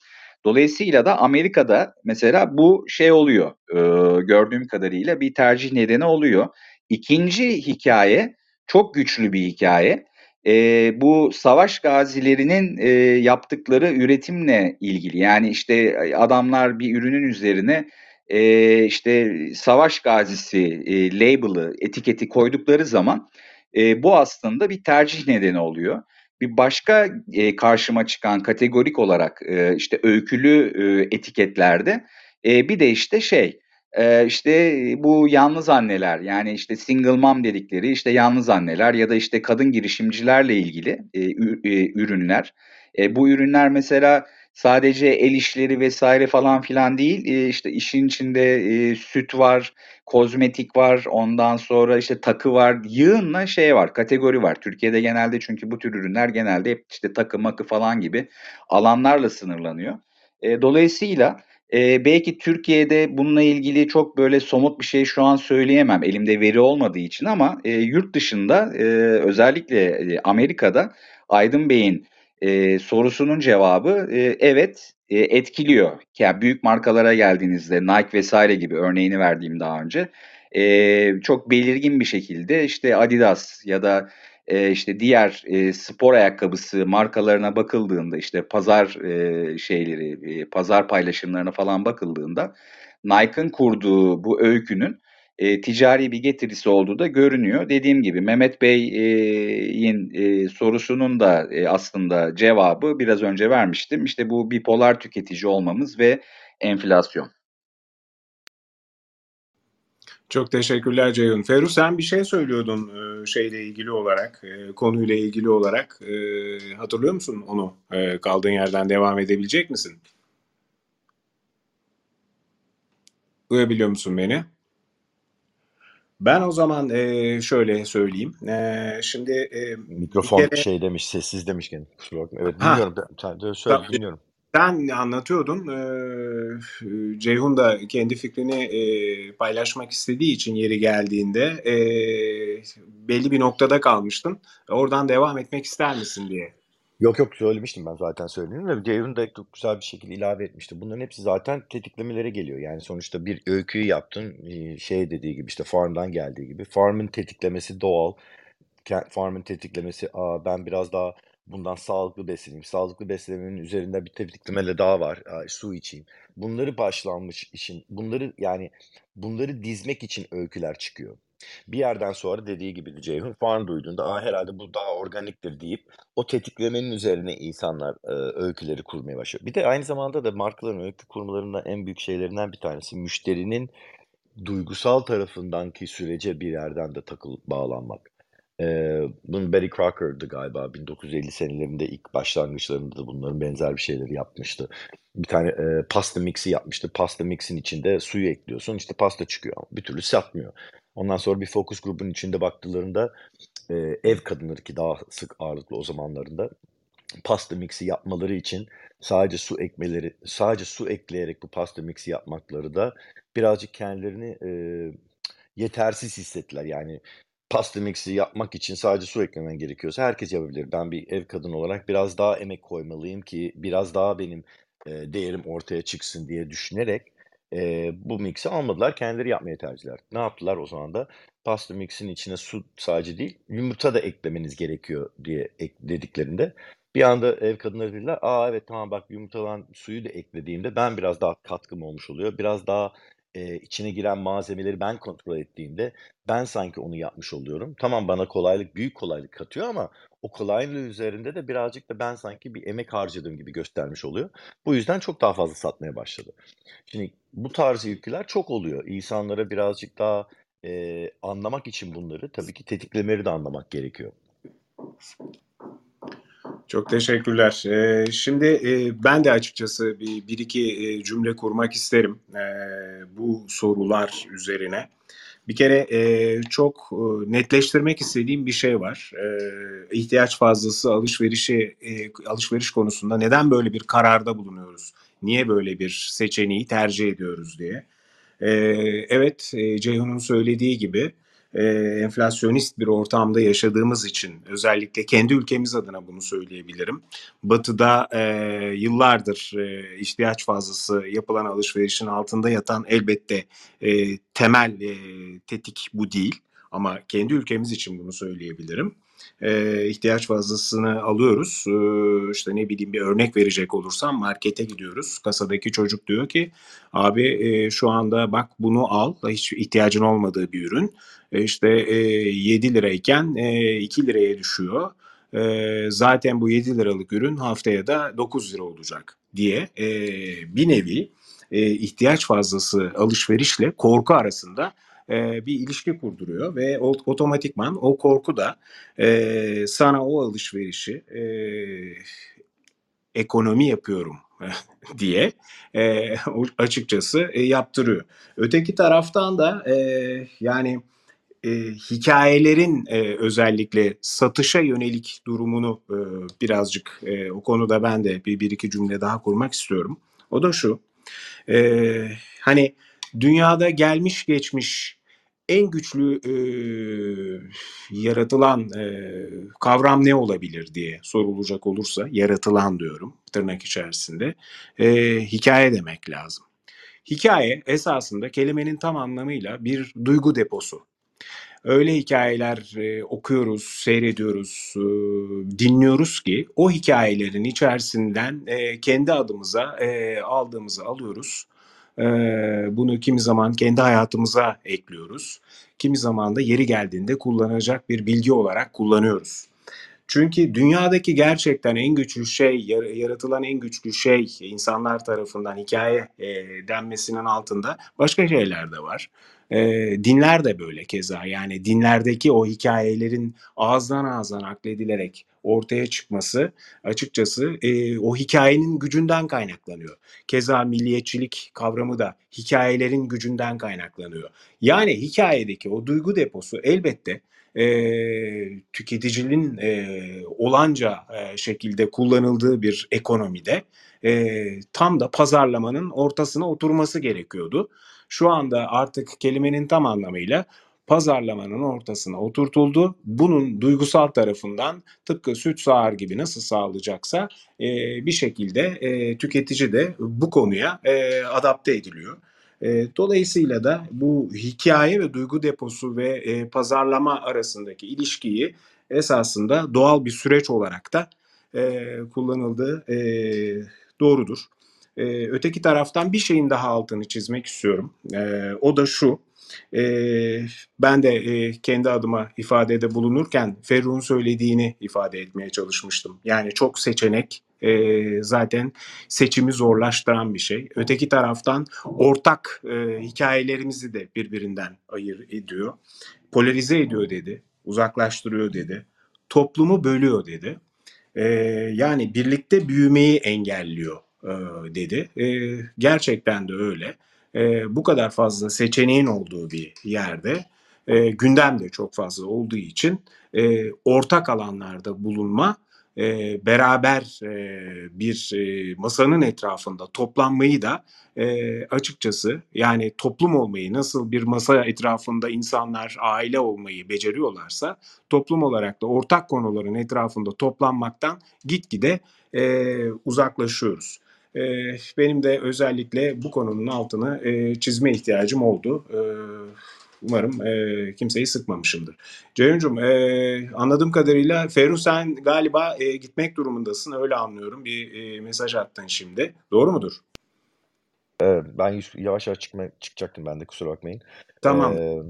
Dolayısıyla da Amerika'da mesela bu şey oluyor. E, gördüğüm kadarıyla bir tercih nedeni oluyor. İkinci hikaye çok güçlü bir hikaye. E, bu savaş gazilerinin e, yaptıkları üretimle ilgili. Yani işte adamlar bir ürünün üzerine e, işte savaş gazisi e, label'ı, etiketi koydukları zaman e, bu aslında bir tercih nedeni oluyor. Bir başka e, karşıma çıkan kategorik olarak e, işte öykülü e, etiketlerde e, bir de işte şey e, işte bu yalnız anneler yani işte single mom dedikleri işte yalnız anneler ya da işte kadın girişimcilerle ilgili e, e, ürünler. E, bu ürünler mesela sadece el işleri vesaire falan filan değil e, işte işin içinde e, süt var, kozmetik var, ondan sonra işte takı var, yığınla şey var, kategori var. Türkiye'de genelde çünkü bu tür ürünler genelde hep işte takı makı falan gibi alanlarla sınırlanıyor. E, dolayısıyla e, belki Türkiye'de bununla ilgili çok böyle somut bir şey şu an söyleyemem elimde veri olmadığı için ama yurt dışında özellikle Amerika'da Aydın Bey'in e, sorusunun cevabı e, evet e, etkiliyor. Yani büyük markalara geldiğinizde Nike vesaire gibi örneğini verdiğim daha önce e, çok belirgin bir şekilde işte Adidas ya da e, işte diğer e, spor ayakkabısı markalarına bakıldığında işte pazar e, şeyleri, e, pazar paylaşımlarına falan bakıldığında Nike'ın kurduğu bu öykünün e, ticari bir getirisi olduğu da görünüyor. Dediğim gibi Mehmet Bey'in e, sorusunun da e, aslında cevabı biraz önce vermiştim. İşte bu bipolar tüketici olmamız ve enflasyon. Çok teşekkürler Ceyhun. Ferru sen bir şey söylüyordun e, şeyle ilgili olarak, e, konuyla ilgili olarak. E, hatırlıyor musun onu? E, kaldığın yerden devam edebilecek misin? Duyabiliyor musun beni? Ben o zaman e, şöyle söyleyeyim. E, şimdi e, Mikrofon kere... şey demiş, sessiz demiş gene. Kusura bakma. Evet dinliyorum. Ha. Sen söyle, tamam. dinliyorum. Sen anlatıyordun. E, Ceyhun da kendi fikrini e, paylaşmak istediği için yeri geldiğinde e, belli bir noktada kalmıştın. Oradan devam etmek ister misin diye. Yok yok söylemiştim ben zaten söyledim de Ceyhun da çok güzel bir şekilde ilave etmişti. Bunların hepsi zaten tetiklemelere geliyor. Yani sonuçta bir öyküyü yaptın şey dediği gibi işte farmdan geldiği gibi. Farmın tetiklemesi doğal. Farmın tetiklemesi Aa, ben biraz daha bundan sağlıklı besleneyim. Sağlıklı beslenmenin üzerinde bir tetiklemele daha var. Aa, su içeyim. Bunları başlanmış işin bunları yani bunları dizmek için öyküler çıkıyor. Bir yerden sonra dediği gibi Ceyhun farm duyduğunda Aa, herhalde bu daha organiktir deyip o tetiklemenin üzerine insanlar e, öyküleri kurmaya başlıyor. Bir de aynı zamanda da markaların öykü kurmalarında en büyük şeylerinden bir tanesi müşterinin duygusal tarafındanki sürece bir yerden de takıl bağlanmak. Ee, bunun Betty Crocker'dı galiba 1950 senelerinde ilk başlangıçlarında da bunların benzer bir şeyleri yapmıştı. Bir tane e, pasta mixi yapmıştı. Pasta mixin içinde suyu ekliyorsun işte pasta çıkıyor. Bir türlü satmıyor. Ondan sonra bir fokus grubun içinde baktılarında e, ev kadınları ki daha sık ağırlıklı o zamanlarında pasta mixi yapmaları için sadece su ekmeleri, sadece su ekleyerek bu pasta mixi yapmakları da birazcık kendilerini e, yetersiz hissettiler. Yani pasta mixi yapmak için sadece su eklemen gerekiyorsa herkes yapabilir. Ben bir ev kadını olarak biraz daha emek koymalıyım ki biraz daha benim e, değerim ortaya çıksın diye düşünerek e, bu mix'i almadılar. Kendileri yapmaya tercih Ne yaptılar o zaman da? Pasta mix'in içine su sadece değil, yumurta da eklemeniz gerekiyor diye dediklerinde bir anda ev kadınları dediler, aa evet tamam bak yumurtadan suyu da eklediğimde ben biraz daha katkım olmuş oluyor. Biraz daha e, içine giren malzemeleri ben kontrol ettiğimde ben sanki onu yapmış oluyorum. Tamam bana kolaylık, büyük kolaylık katıyor ama o kolaylığı üzerinde de birazcık da ben sanki bir emek harcadığım gibi göstermiş oluyor. Bu yüzden çok daha fazla satmaya başladı. Şimdi bu tarz yükler çok oluyor. İnsanlara birazcık daha e, anlamak için bunları tabii ki tetiklemeleri de anlamak gerekiyor. Çok teşekkürler. Ee, şimdi e, ben de açıkçası bir, bir iki e, cümle kurmak isterim e, bu sorular üzerine. Bir kere e, çok e, netleştirmek istediğim bir şey var. E, ihtiyaç fazlası alışverişi e, alışveriş konusunda neden böyle bir kararda bulunuyoruz? Niye böyle bir seçeneği tercih ediyoruz diye. E, evet, e, Ceyhun'un söylediği gibi e, enflasyonist bir ortamda yaşadığımız için özellikle kendi ülkemiz adına bunu söyleyebilirim. Batı'da e, yıllardır e, ihtiyaç fazlası yapılan alışverişin altında yatan elbette e, temel e, tetik bu değil. Ama kendi ülkemiz için bunu söyleyebilirim. E, ihtiyaç fazlasını alıyoruz. E, işte ne bileyim bir örnek verecek olursam markete gidiyoruz. Kasadaki çocuk diyor ki abi e, şu anda bak bunu al. Hiç ihtiyacın olmadığı bir ürün. E, işte e, 7 lirayken e, 2 liraya düşüyor. E, zaten bu 7 liralık ürün haftaya da 9 lira olacak diye e, bir nevi e, ihtiyaç fazlası alışverişle korku arasında e, bir ilişki kurduruyor ve otomatikman o korku da e, sana o alışverişi e, ekonomi yapıyorum diye e, açıkçası e, yaptırıyor. Öteki taraftan da e, yani e, hikayelerin e, özellikle satışa yönelik durumunu e, birazcık e, o konuda ben de bir, bir iki cümle daha kurmak istiyorum. O da şu, e, hani dünyada gelmiş geçmiş en güçlü e, yaratılan e, kavram ne olabilir diye sorulacak olursa, yaratılan diyorum tırnak içerisinde, e, hikaye demek lazım. Hikaye esasında kelimenin tam anlamıyla bir duygu deposu öyle hikayeler e, okuyoruz, seyrediyoruz, e, dinliyoruz ki o hikayelerin içerisinden e, kendi adımıza e, aldığımızı alıyoruz. Bunu kimi zaman kendi hayatımıza ekliyoruz. Kimi zaman da yeri geldiğinde kullanacak bir bilgi olarak kullanıyoruz. Çünkü dünyadaki gerçekten en güçlü şey, yaratılan en güçlü şey insanlar tarafından hikaye denmesinin altında başka şeyler de var. E, dinler de böyle keza yani dinlerdeki o hikayelerin ağızdan ağza nakledilerek ortaya çıkması açıkçası e, o hikayenin gücünden kaynaklanıyor. Keza milliyetçilik kavramı da hikayelerin gücünden kaynaklanıyor. Yani hikayedeki o duygu deposu elbette e, tüketicinin e, olanca e, şekilde kullanıldığı bir ekonomide e, tam da pazarlamanın ortasına oturması gerekiyordu. Şu anda artık kelimenin tam anlamıyla pazarlamanın ortasına oturtuldu. Bunun duygusal tarafından tıpkı süt sağar gibi nasıl sağlayacaksa e, bir şekilde e, tüketici de bu konuya e, adapte ediliyor. E, dolayısıyla da bu hikaye ve duygu deposu ve e, pazarlama arasındaki ilişkiyi esasında doğal bir süreç olarak da e, kullanıldığı e, doğrudur. E, öteki taraftan bir şeyin daha altını çizmek istiyorum. E, o da şu. E, ben de e, kendi adıma ifadede bulunurken Ferruh'un söylediğini ifade etmeye çalışmıştım. Yani çok seçenek e, zaten seçimi zorlaştıran bir şey. Öteki taraftan ortak e, hikayelerimizi de birbirinden ayır ediyor. Polarize ediyor dedi, uzaklaştırıyor dedi, toplumu bölüyor dedi. E, yani birlikte büyümeyi engelliyor e, dedi. E, gerçekten de öyle. E, bu kadar fazla seçeneğin olduğu bir yerde e, gündem de çok fazla olduğu için e, ortak alanlarda bulunma e, beraber e, bir e, masanın etrafında toplanmayı da e, açıkçası yani toplum olmayı nasıl bir masa etrafında insanlar aile olmayı beceriyorlarsa toplum olarak da ortak konuların etrafında toplanmaktan gitgide e, uzaklaşıyoruz. E, benim de özellikle bu konunun altını e, çizme ihtiyacım oldu. E, Umarım e, kimseyi sıkmamışımdır. Ceyhun'cum e, anladığım kadarıyla Ferruh sen galiba e, gitmek durumundasın öyle anlıyorum. Bir e, mesaj attın şimdi. Doğru mudur? Evet, ben yavaş yavaş çıkma, çıkacaktım ben de kusura bakmayın. Tamam. Ee,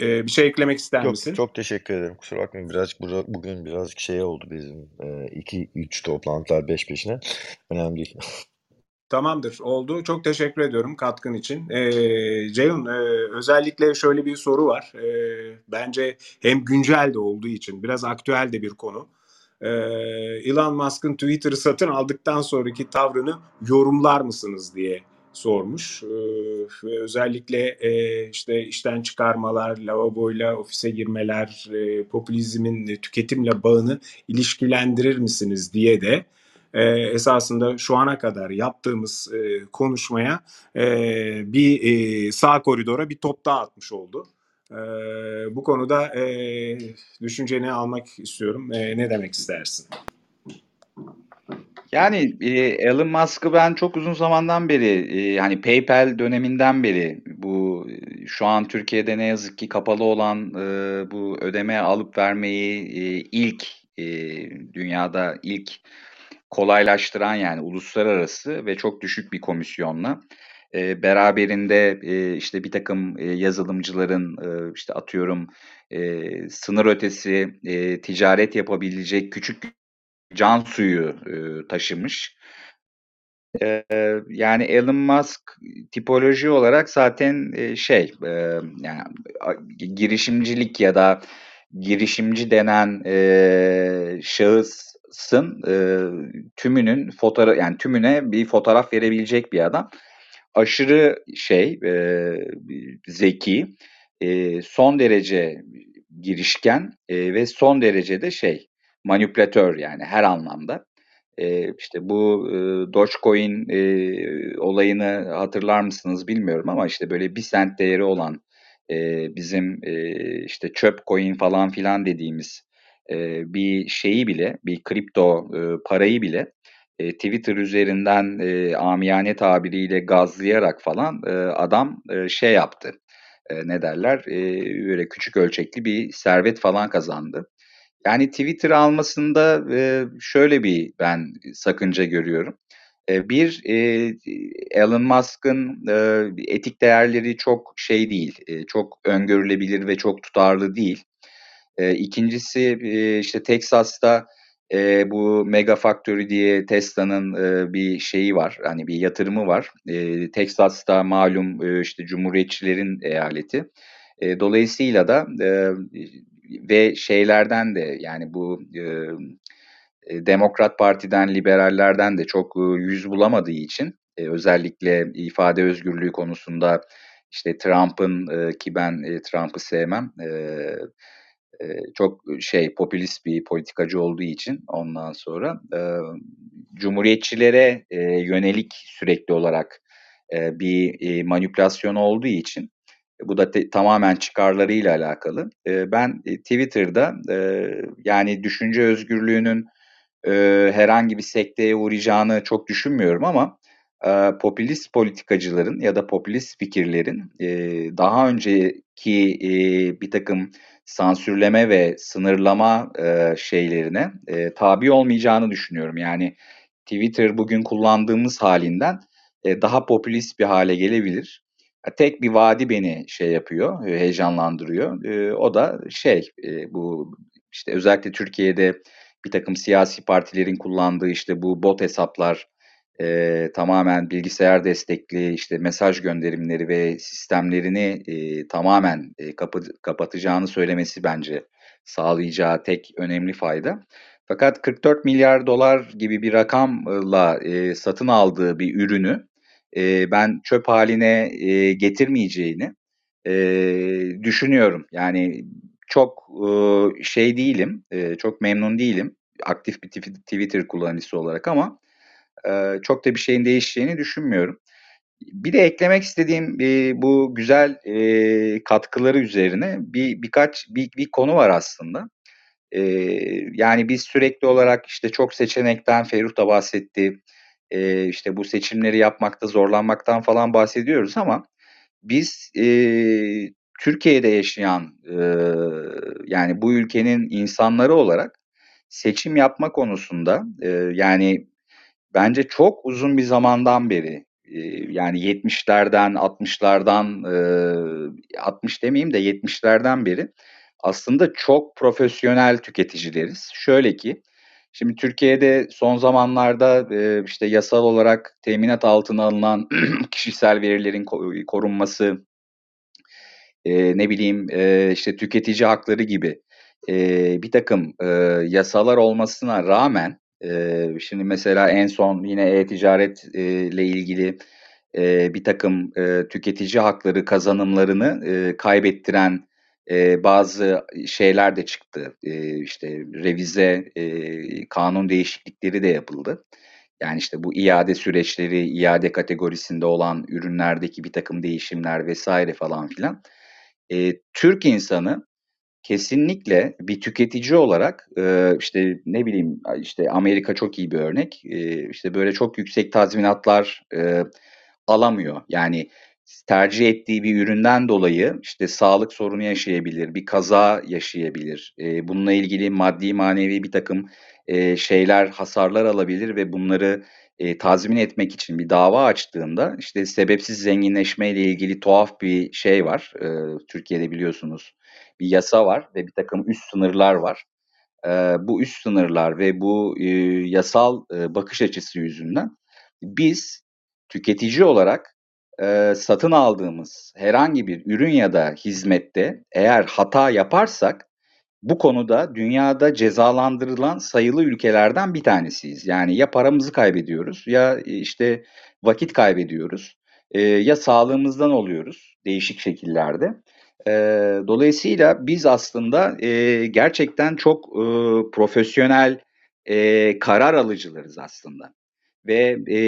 ee, bir şey eklemek ister çok, misin? Çok teşekkür ederim. Kusura bakmayın birazcık bugün birazcık şey oldu bizim 2-3 e, toplantılar peş peşine. Önemli değil. Tamamdır, oldu. Çok teşekkür ediyorum katkın için. Ee, Ceyhun, e, özellikle şöyle bir soru var. E, bence hem güncel de olduğu için biraz aktüel de bir konu. e, Elon Musk'ın Twitter'ı satın aldıktan sonraki tavrını yorumlar mısınız diye sormuş. E, ve özellikle e, işte işten çıkarmalar, lavaboyla ofise girmeler, e, popülizmin tüketimle bağını ilişkilendirir misiniz diye de e, esasında şu ana kadar yaptığımız e, konuşmaya e, bir e, sağ koridora bir top daha atmış oldu. E, bu konuda e, düşünceni almak istiyorum. E, ne demek istersin? Yani e, Elon Musk'ı ben çok uzun zamandan beri e, hani PayPal döneminden beri bu e, şu an Türkiye'de ne yazık ki kapalı olan e, bu ödeme alıp vermeyi e, ilk e, dünyada ilk kolaylaştıran yani uluslararası ve çok düşük bir komisyonla e, beraberinde e, işte bir takım e, yazılımcıların e, işte atıyorum e, sınır ötesi e, ticaret yapabilecek küçük can suyu e, taşımış. E, yani Elon Musk tipoloji olarak zaten e, şey e, yani girişimcilik ya da girişimci denen e, şahısın e, tümünün fotoğraf yani tümüne bir fotoğraf verebilecek bir adam. Aşırı şey e, zeki, e, son derece girişken e, ve son derece de şey manipülatör yani her anlamda. E, işte bu e, Dogecoin e, olayını hatırlar mısınız bilmiyorum ama işte böyle bir sent değeri olan e, bizim e, işte çöp coin falan filan dediğimiz e, bir şeyi bile bir kripto e, parayı bile e, Twitter üzerinden e, amiyane tabiriyle gazlayarak falan e, adam e, şey yaptı. E, ne derler? E, böyle küçük ölçekli bir servet falan kazandı. Yani Twitter almasında şöyle bir ben sakınca görüyorum. Bir, Elon Musk'ın etik değerleri çok şey değil, çok öngörülebilir ve çok tutarlı değil. E, ikincisi e, işte Texas'ta bu Mega Factory diye Tesla'nın bir şeyi var, hani bir yatırımı var. Texas'ta malum işte Cumhuriyetçilerin eyaleti. Dolayısıyla da ve şeylerden de yani bu e, Demokrat Parti'den, liberallerden de çok e, yüz bulamadığı için e, özellikle ifade özgürlüğü konusunda işte Trump'ın e, ki ben e, Trump'ı sevmem e, e, çok şey popülist bir politikacı olduğu için ondan sonra e, cumhuriyetçilere e, yönelik sürekli olarak e, bir e, manipülasyon olduğu için bu da te, tamamen çıkarlarıyla alakalı. E, ben e, Twitter'da e, yani düşünce özgürlüğünün e, herhangi bir sekteye uğrayacağını çok düşünmüyorum ama e, popülist politikacıların ya da popülist fikirlerin e, daha önceki e, bir takım sansürleme ve sınırlama e, şeylerine e, tabi olmayacağını düşünüyorum. Yani Twitter bugün kullandığımız halinden e, daha popülist bir hale gelebilir. Tek bir vadi beni şey yapıyor, heyecanlandırıyor. E, o da şey, e, bu işte özellikle Türkiye'de bir takım siyasi partilerin kullandığı işte bu bot hesaplar, e, tamamen bilgisayar destekli işte mesaj gönderimleri ve sistemlerini e, tamamen e, kapı, kapatacağını söylemesi bence sağlayacağı tek önemli fayda. Fakat 44 milyar dolar gibi bir rakamla e, satın aldığı bir ürünü e, ben çöp haline e, getirmeyeceğini e, düşünüyorum. Yani çok e, şey değilim, e, çok memnun değilim aktif bir Twitter kullanıcısı olarak ama e, çok da bir şeyin değişeceğini düşünmüyorum. Bir de eklemek istediğim e, bu güzel e, katkıları üzerine bir birkaç bir, bir konu var aslında. E, yani biz sürekli olarak işte çok seçenekten Ferruh da bahsetti e, işte bu seçimleri yapmakta zorlanmaktan falan bahsediyoruz ama biz e, Türkiye'de yaşayan e, yani bu ülkenin insanları olarak seçim yapma konusunda e, yani bence çok uzun bir zamandan beri e, yani 70'lerden 60'lardan e, 60 demeyeyim de 70'lerden beri aslında çok profesyonel tüketicileriz. Şöyle ki Şimdi Türkiye'de son zamanlarda e, işte yasal olarak teminat altına alınan kişisel verilerin korunması, e, ne bileyim e, işte tüketici hakları gibi bir takım yasalar olmasına rağmen şimdi mesela en son yine e-ticaret ile ilgili bir takım tüketici hakları kazanımlarını kaybettiren e, bazı şeyler de çıktı. E, işte revize e, kanun değişiklikleri de yapıldı. Yani işte bu iade süreçleri, iade kategorisinde olan ürünlerdeki bir takım değişimler vesaire falan filan. E, Türk insanı kesinlikle bir tüketici olarak e, işte ne bileyim işte Amerika çok iyi bir örnek. E, işte böyle çok yüksek tazminatlar e, alamıyor. Yani tercih ettiği bir üründen dolayı işte sağlık sorunu yaşayabilir, bir kaza yaşayabilir. E, bununla ilgili maddi manevi bir takım e, şeyler, hasarlar alabilir ve bunları e, tazmin etmek için bir dava açtığında işte sebepsiz zenginleşmeyle ilgili tuhaf bir şey var. E, Türkiye'de biliyorsunuz bir yasa var ve bir takım üst sınırlar var. E, bu üst sınırlar ve bu e, yasal e, bakış açısı yüzünden biz tüketici olarak e, satın aldığımız herhangi bir ürün ya da hizmette eğer hata yaparsak bu konuda dünyada cezalandırılan sayılı ülkelerden bir tanesiyiz. Yani ya paramızı kaybediyoruz ya işte vakit kaybediyoruz e, ya sağlığımızdan oluyoruz değişik şekillerde. E, dolayısıyla biz aslında e, gerçekten çok e, profesyonel e, karar alıcılarız aslında ve e,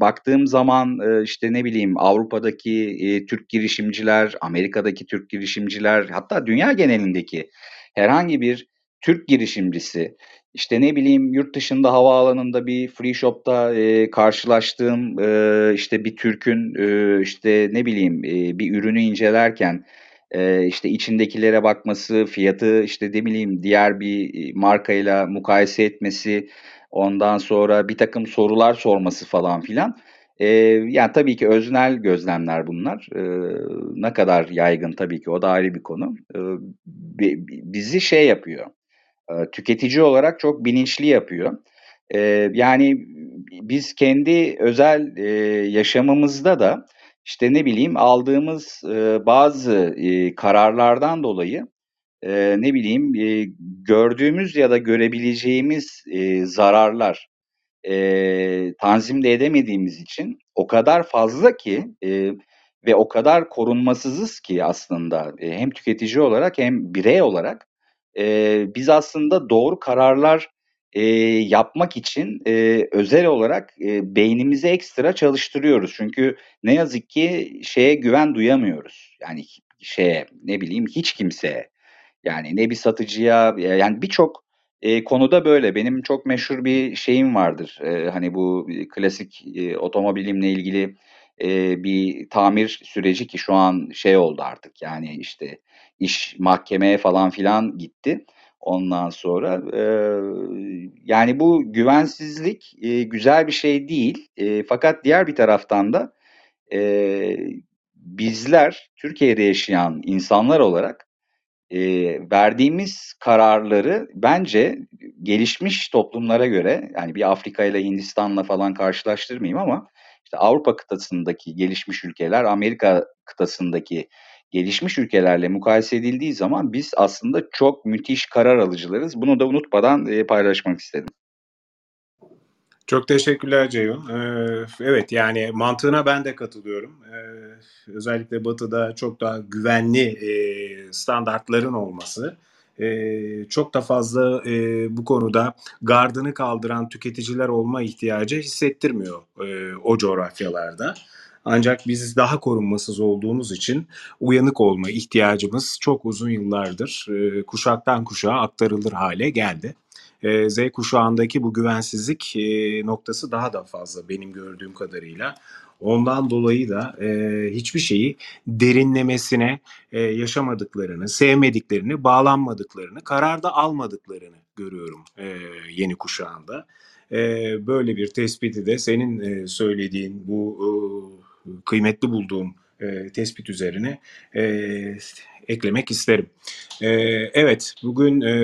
baktığım zaman e, işte ne bileyim Avrupa'daki e, Türk girişimciler, Amerika'daki Türk girişimciler, hatta dünya genelindeki herhangi bir Türk girişimcisi işte ne bileyim yurt dışında havaalanında bir free shop'ta e, karşılaştığım e, işte bir Türk'ün e, işte ne bileyim e, bir ürünü incelerken e, işte içindekilere bakması, fiyatı işte ne bileyim diğer bir markayla mukayese etmesi, ondan sonra bir takım sorular sorması falan filan. E, yani tabii ki öznel gözlemler bunlar. E, ne kadar yaygın tabii ki o da ayrı bir konu. E, bizi şey yapıyor, e, tüketici olarak çok bilinçli yapıyor. E, yani biz kendi özel e, yaşamımızda da işte ne bileyim aldığımız e, bazı e, kararlardan dolayı e, ne bileyim e, gördüğümüz ya da görebileceğimiz e, zararlar e, tanzimde edemediğimiz için o kadar fazla ki e, ve o kadar korunmasızız ki aslında e, hem tüketici olarak hem birey olarak e, biz aslında doğru kararlar e, yapmak için e, özel olarak e, beynimizi ekstra çalıştırıyoruz. Çünkü ne yazık ki şeye güven duyamıyoruz. Yani şeye ne bileyim hiç kimseye. Yani ne bir satıcıya yani birçok e, konuda böyle. Benim çok meşhur bir şeyim vardır. E, hani bu klasik e, otomobilimle ilgili e, bir tamir süreci ki şu an şey oldu artık. Yani işte iş mahkemeye falan filan gitti. Ondan sonra e, yani bu güvensizlik e, güzel bir şey değil. E, fakat diğer bir taraftan da e, bizler Türkiye'de yaşayan insanlar olarak e, verdiğimiz kararları bence gelişmiş toplumlara göre yani bir Afrika ile Hindistan'la falan karşılaştırmayayım ama işte Avrupa kıtasındaki gelişmiş ülkeler, Amerika kıtasındaki gelişmiş ülkelerle mukayese edildiği zaman biz aslında çok müthiş karar alıcılarız. Bunu da unutmadan paylaşmak istedim. Çok teşekkürler Ceyhun. Ee, evet yani mantığına ben de katılıyorum. Ee, özellikle Batı'da çok daha güvenli e, standartların olması e, çok da fazla e, bu konuda gardını kaldıran tüketiciler olma ihtiyacı hissettirmiyor o coğrafyalarda. Ancak biz daha korunmasız olduğumuz için uyanık olma ihtiyacımız çok uzun yıllardır kuşaktan kuşağa aktarılır hale geldi. E, Z kuşağındaki bu güvensizlik e, noktası daha da fazla benim gördüğüm kadarıyla. Ondan dolayı da e, hiçbir şeyi derinlemesine e, yaşamadıklarını, sevmediklerini, bağlanmadıklarını, kararda almadıklarını görüyorum e, yeni kuşağında. E, böyle bir tespiti de senin e, söylediğin bu e, kıymetli bulduğum e, tespit üzerine e, eklemek isterim. E, evet, bugün e,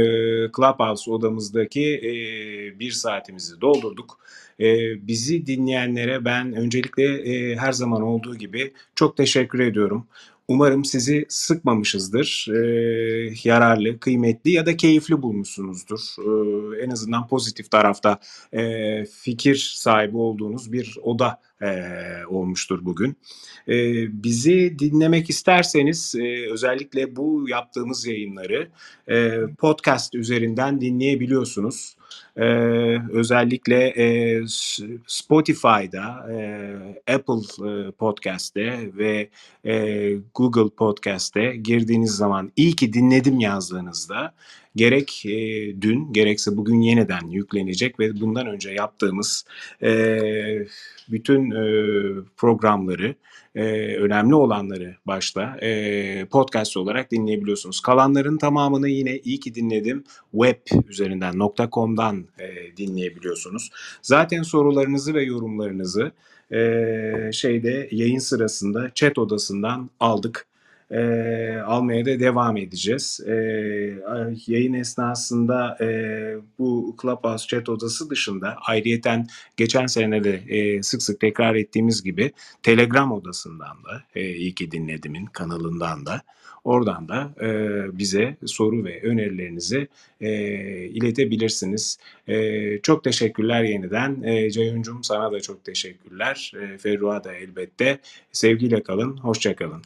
Clubhouse odamızdaki e, bir saatimizi doldurduk. E, bizi dinleyenlere ben öncelikle e, her zaman olduğu gibi çok teşekkür ediyorum. Umarım sizi sıkmamışızdır. E, yararlı, kıymetli ya da keyifli bulmuşsunuzdur. E, en azından pozitif tarafta e, fikir sahibi olduğunuz bir oda e, olmuştur bugün. E, bizi dinlemek isterseniz e, özellikle bu yaptığımız yayınları e, podcast üzerinden dinleyebiliyorsunuz. Ee, özellikle e, Spotify'da, e, Apple e, Podcast'te ve e, Google Podcast'te girdiğiniz zaman iyi ki dinledim yazdığınızda gerek e, dün gerekse bugün yeniden yüklenecek ve bundan önce yaptığımız e, bütün e, programları e, önemli olanları başta e, podcast olarak dinleyebiliyorsunuz. Kalanların tamamını yine iyi ki dinledim web üzerinden .com'dan e, dinleyebiliyorsunuz. Zaten sorularınızı ve yorumlarınızı e, şeyde yayın sırasında chat odasından aldık e, almaya da devam edeceğiz. E, yayın esnasında e, bu Clubhouse chat odası dışında ayrıyeten geçen sene de e, sık sık tekrar ettiğimiz gibi Telegram odasından da e, iyi ki dinledimin kanalından da oradan da e, bize soru ve önerilerinizi e, iletebilirsiniz. E, çok teşekkürler yeniden. E, Ceyhun'cum sana da çok teşekkürler. E, Ferruha da elbette. Sevgiyle kalın, hoşçakalın.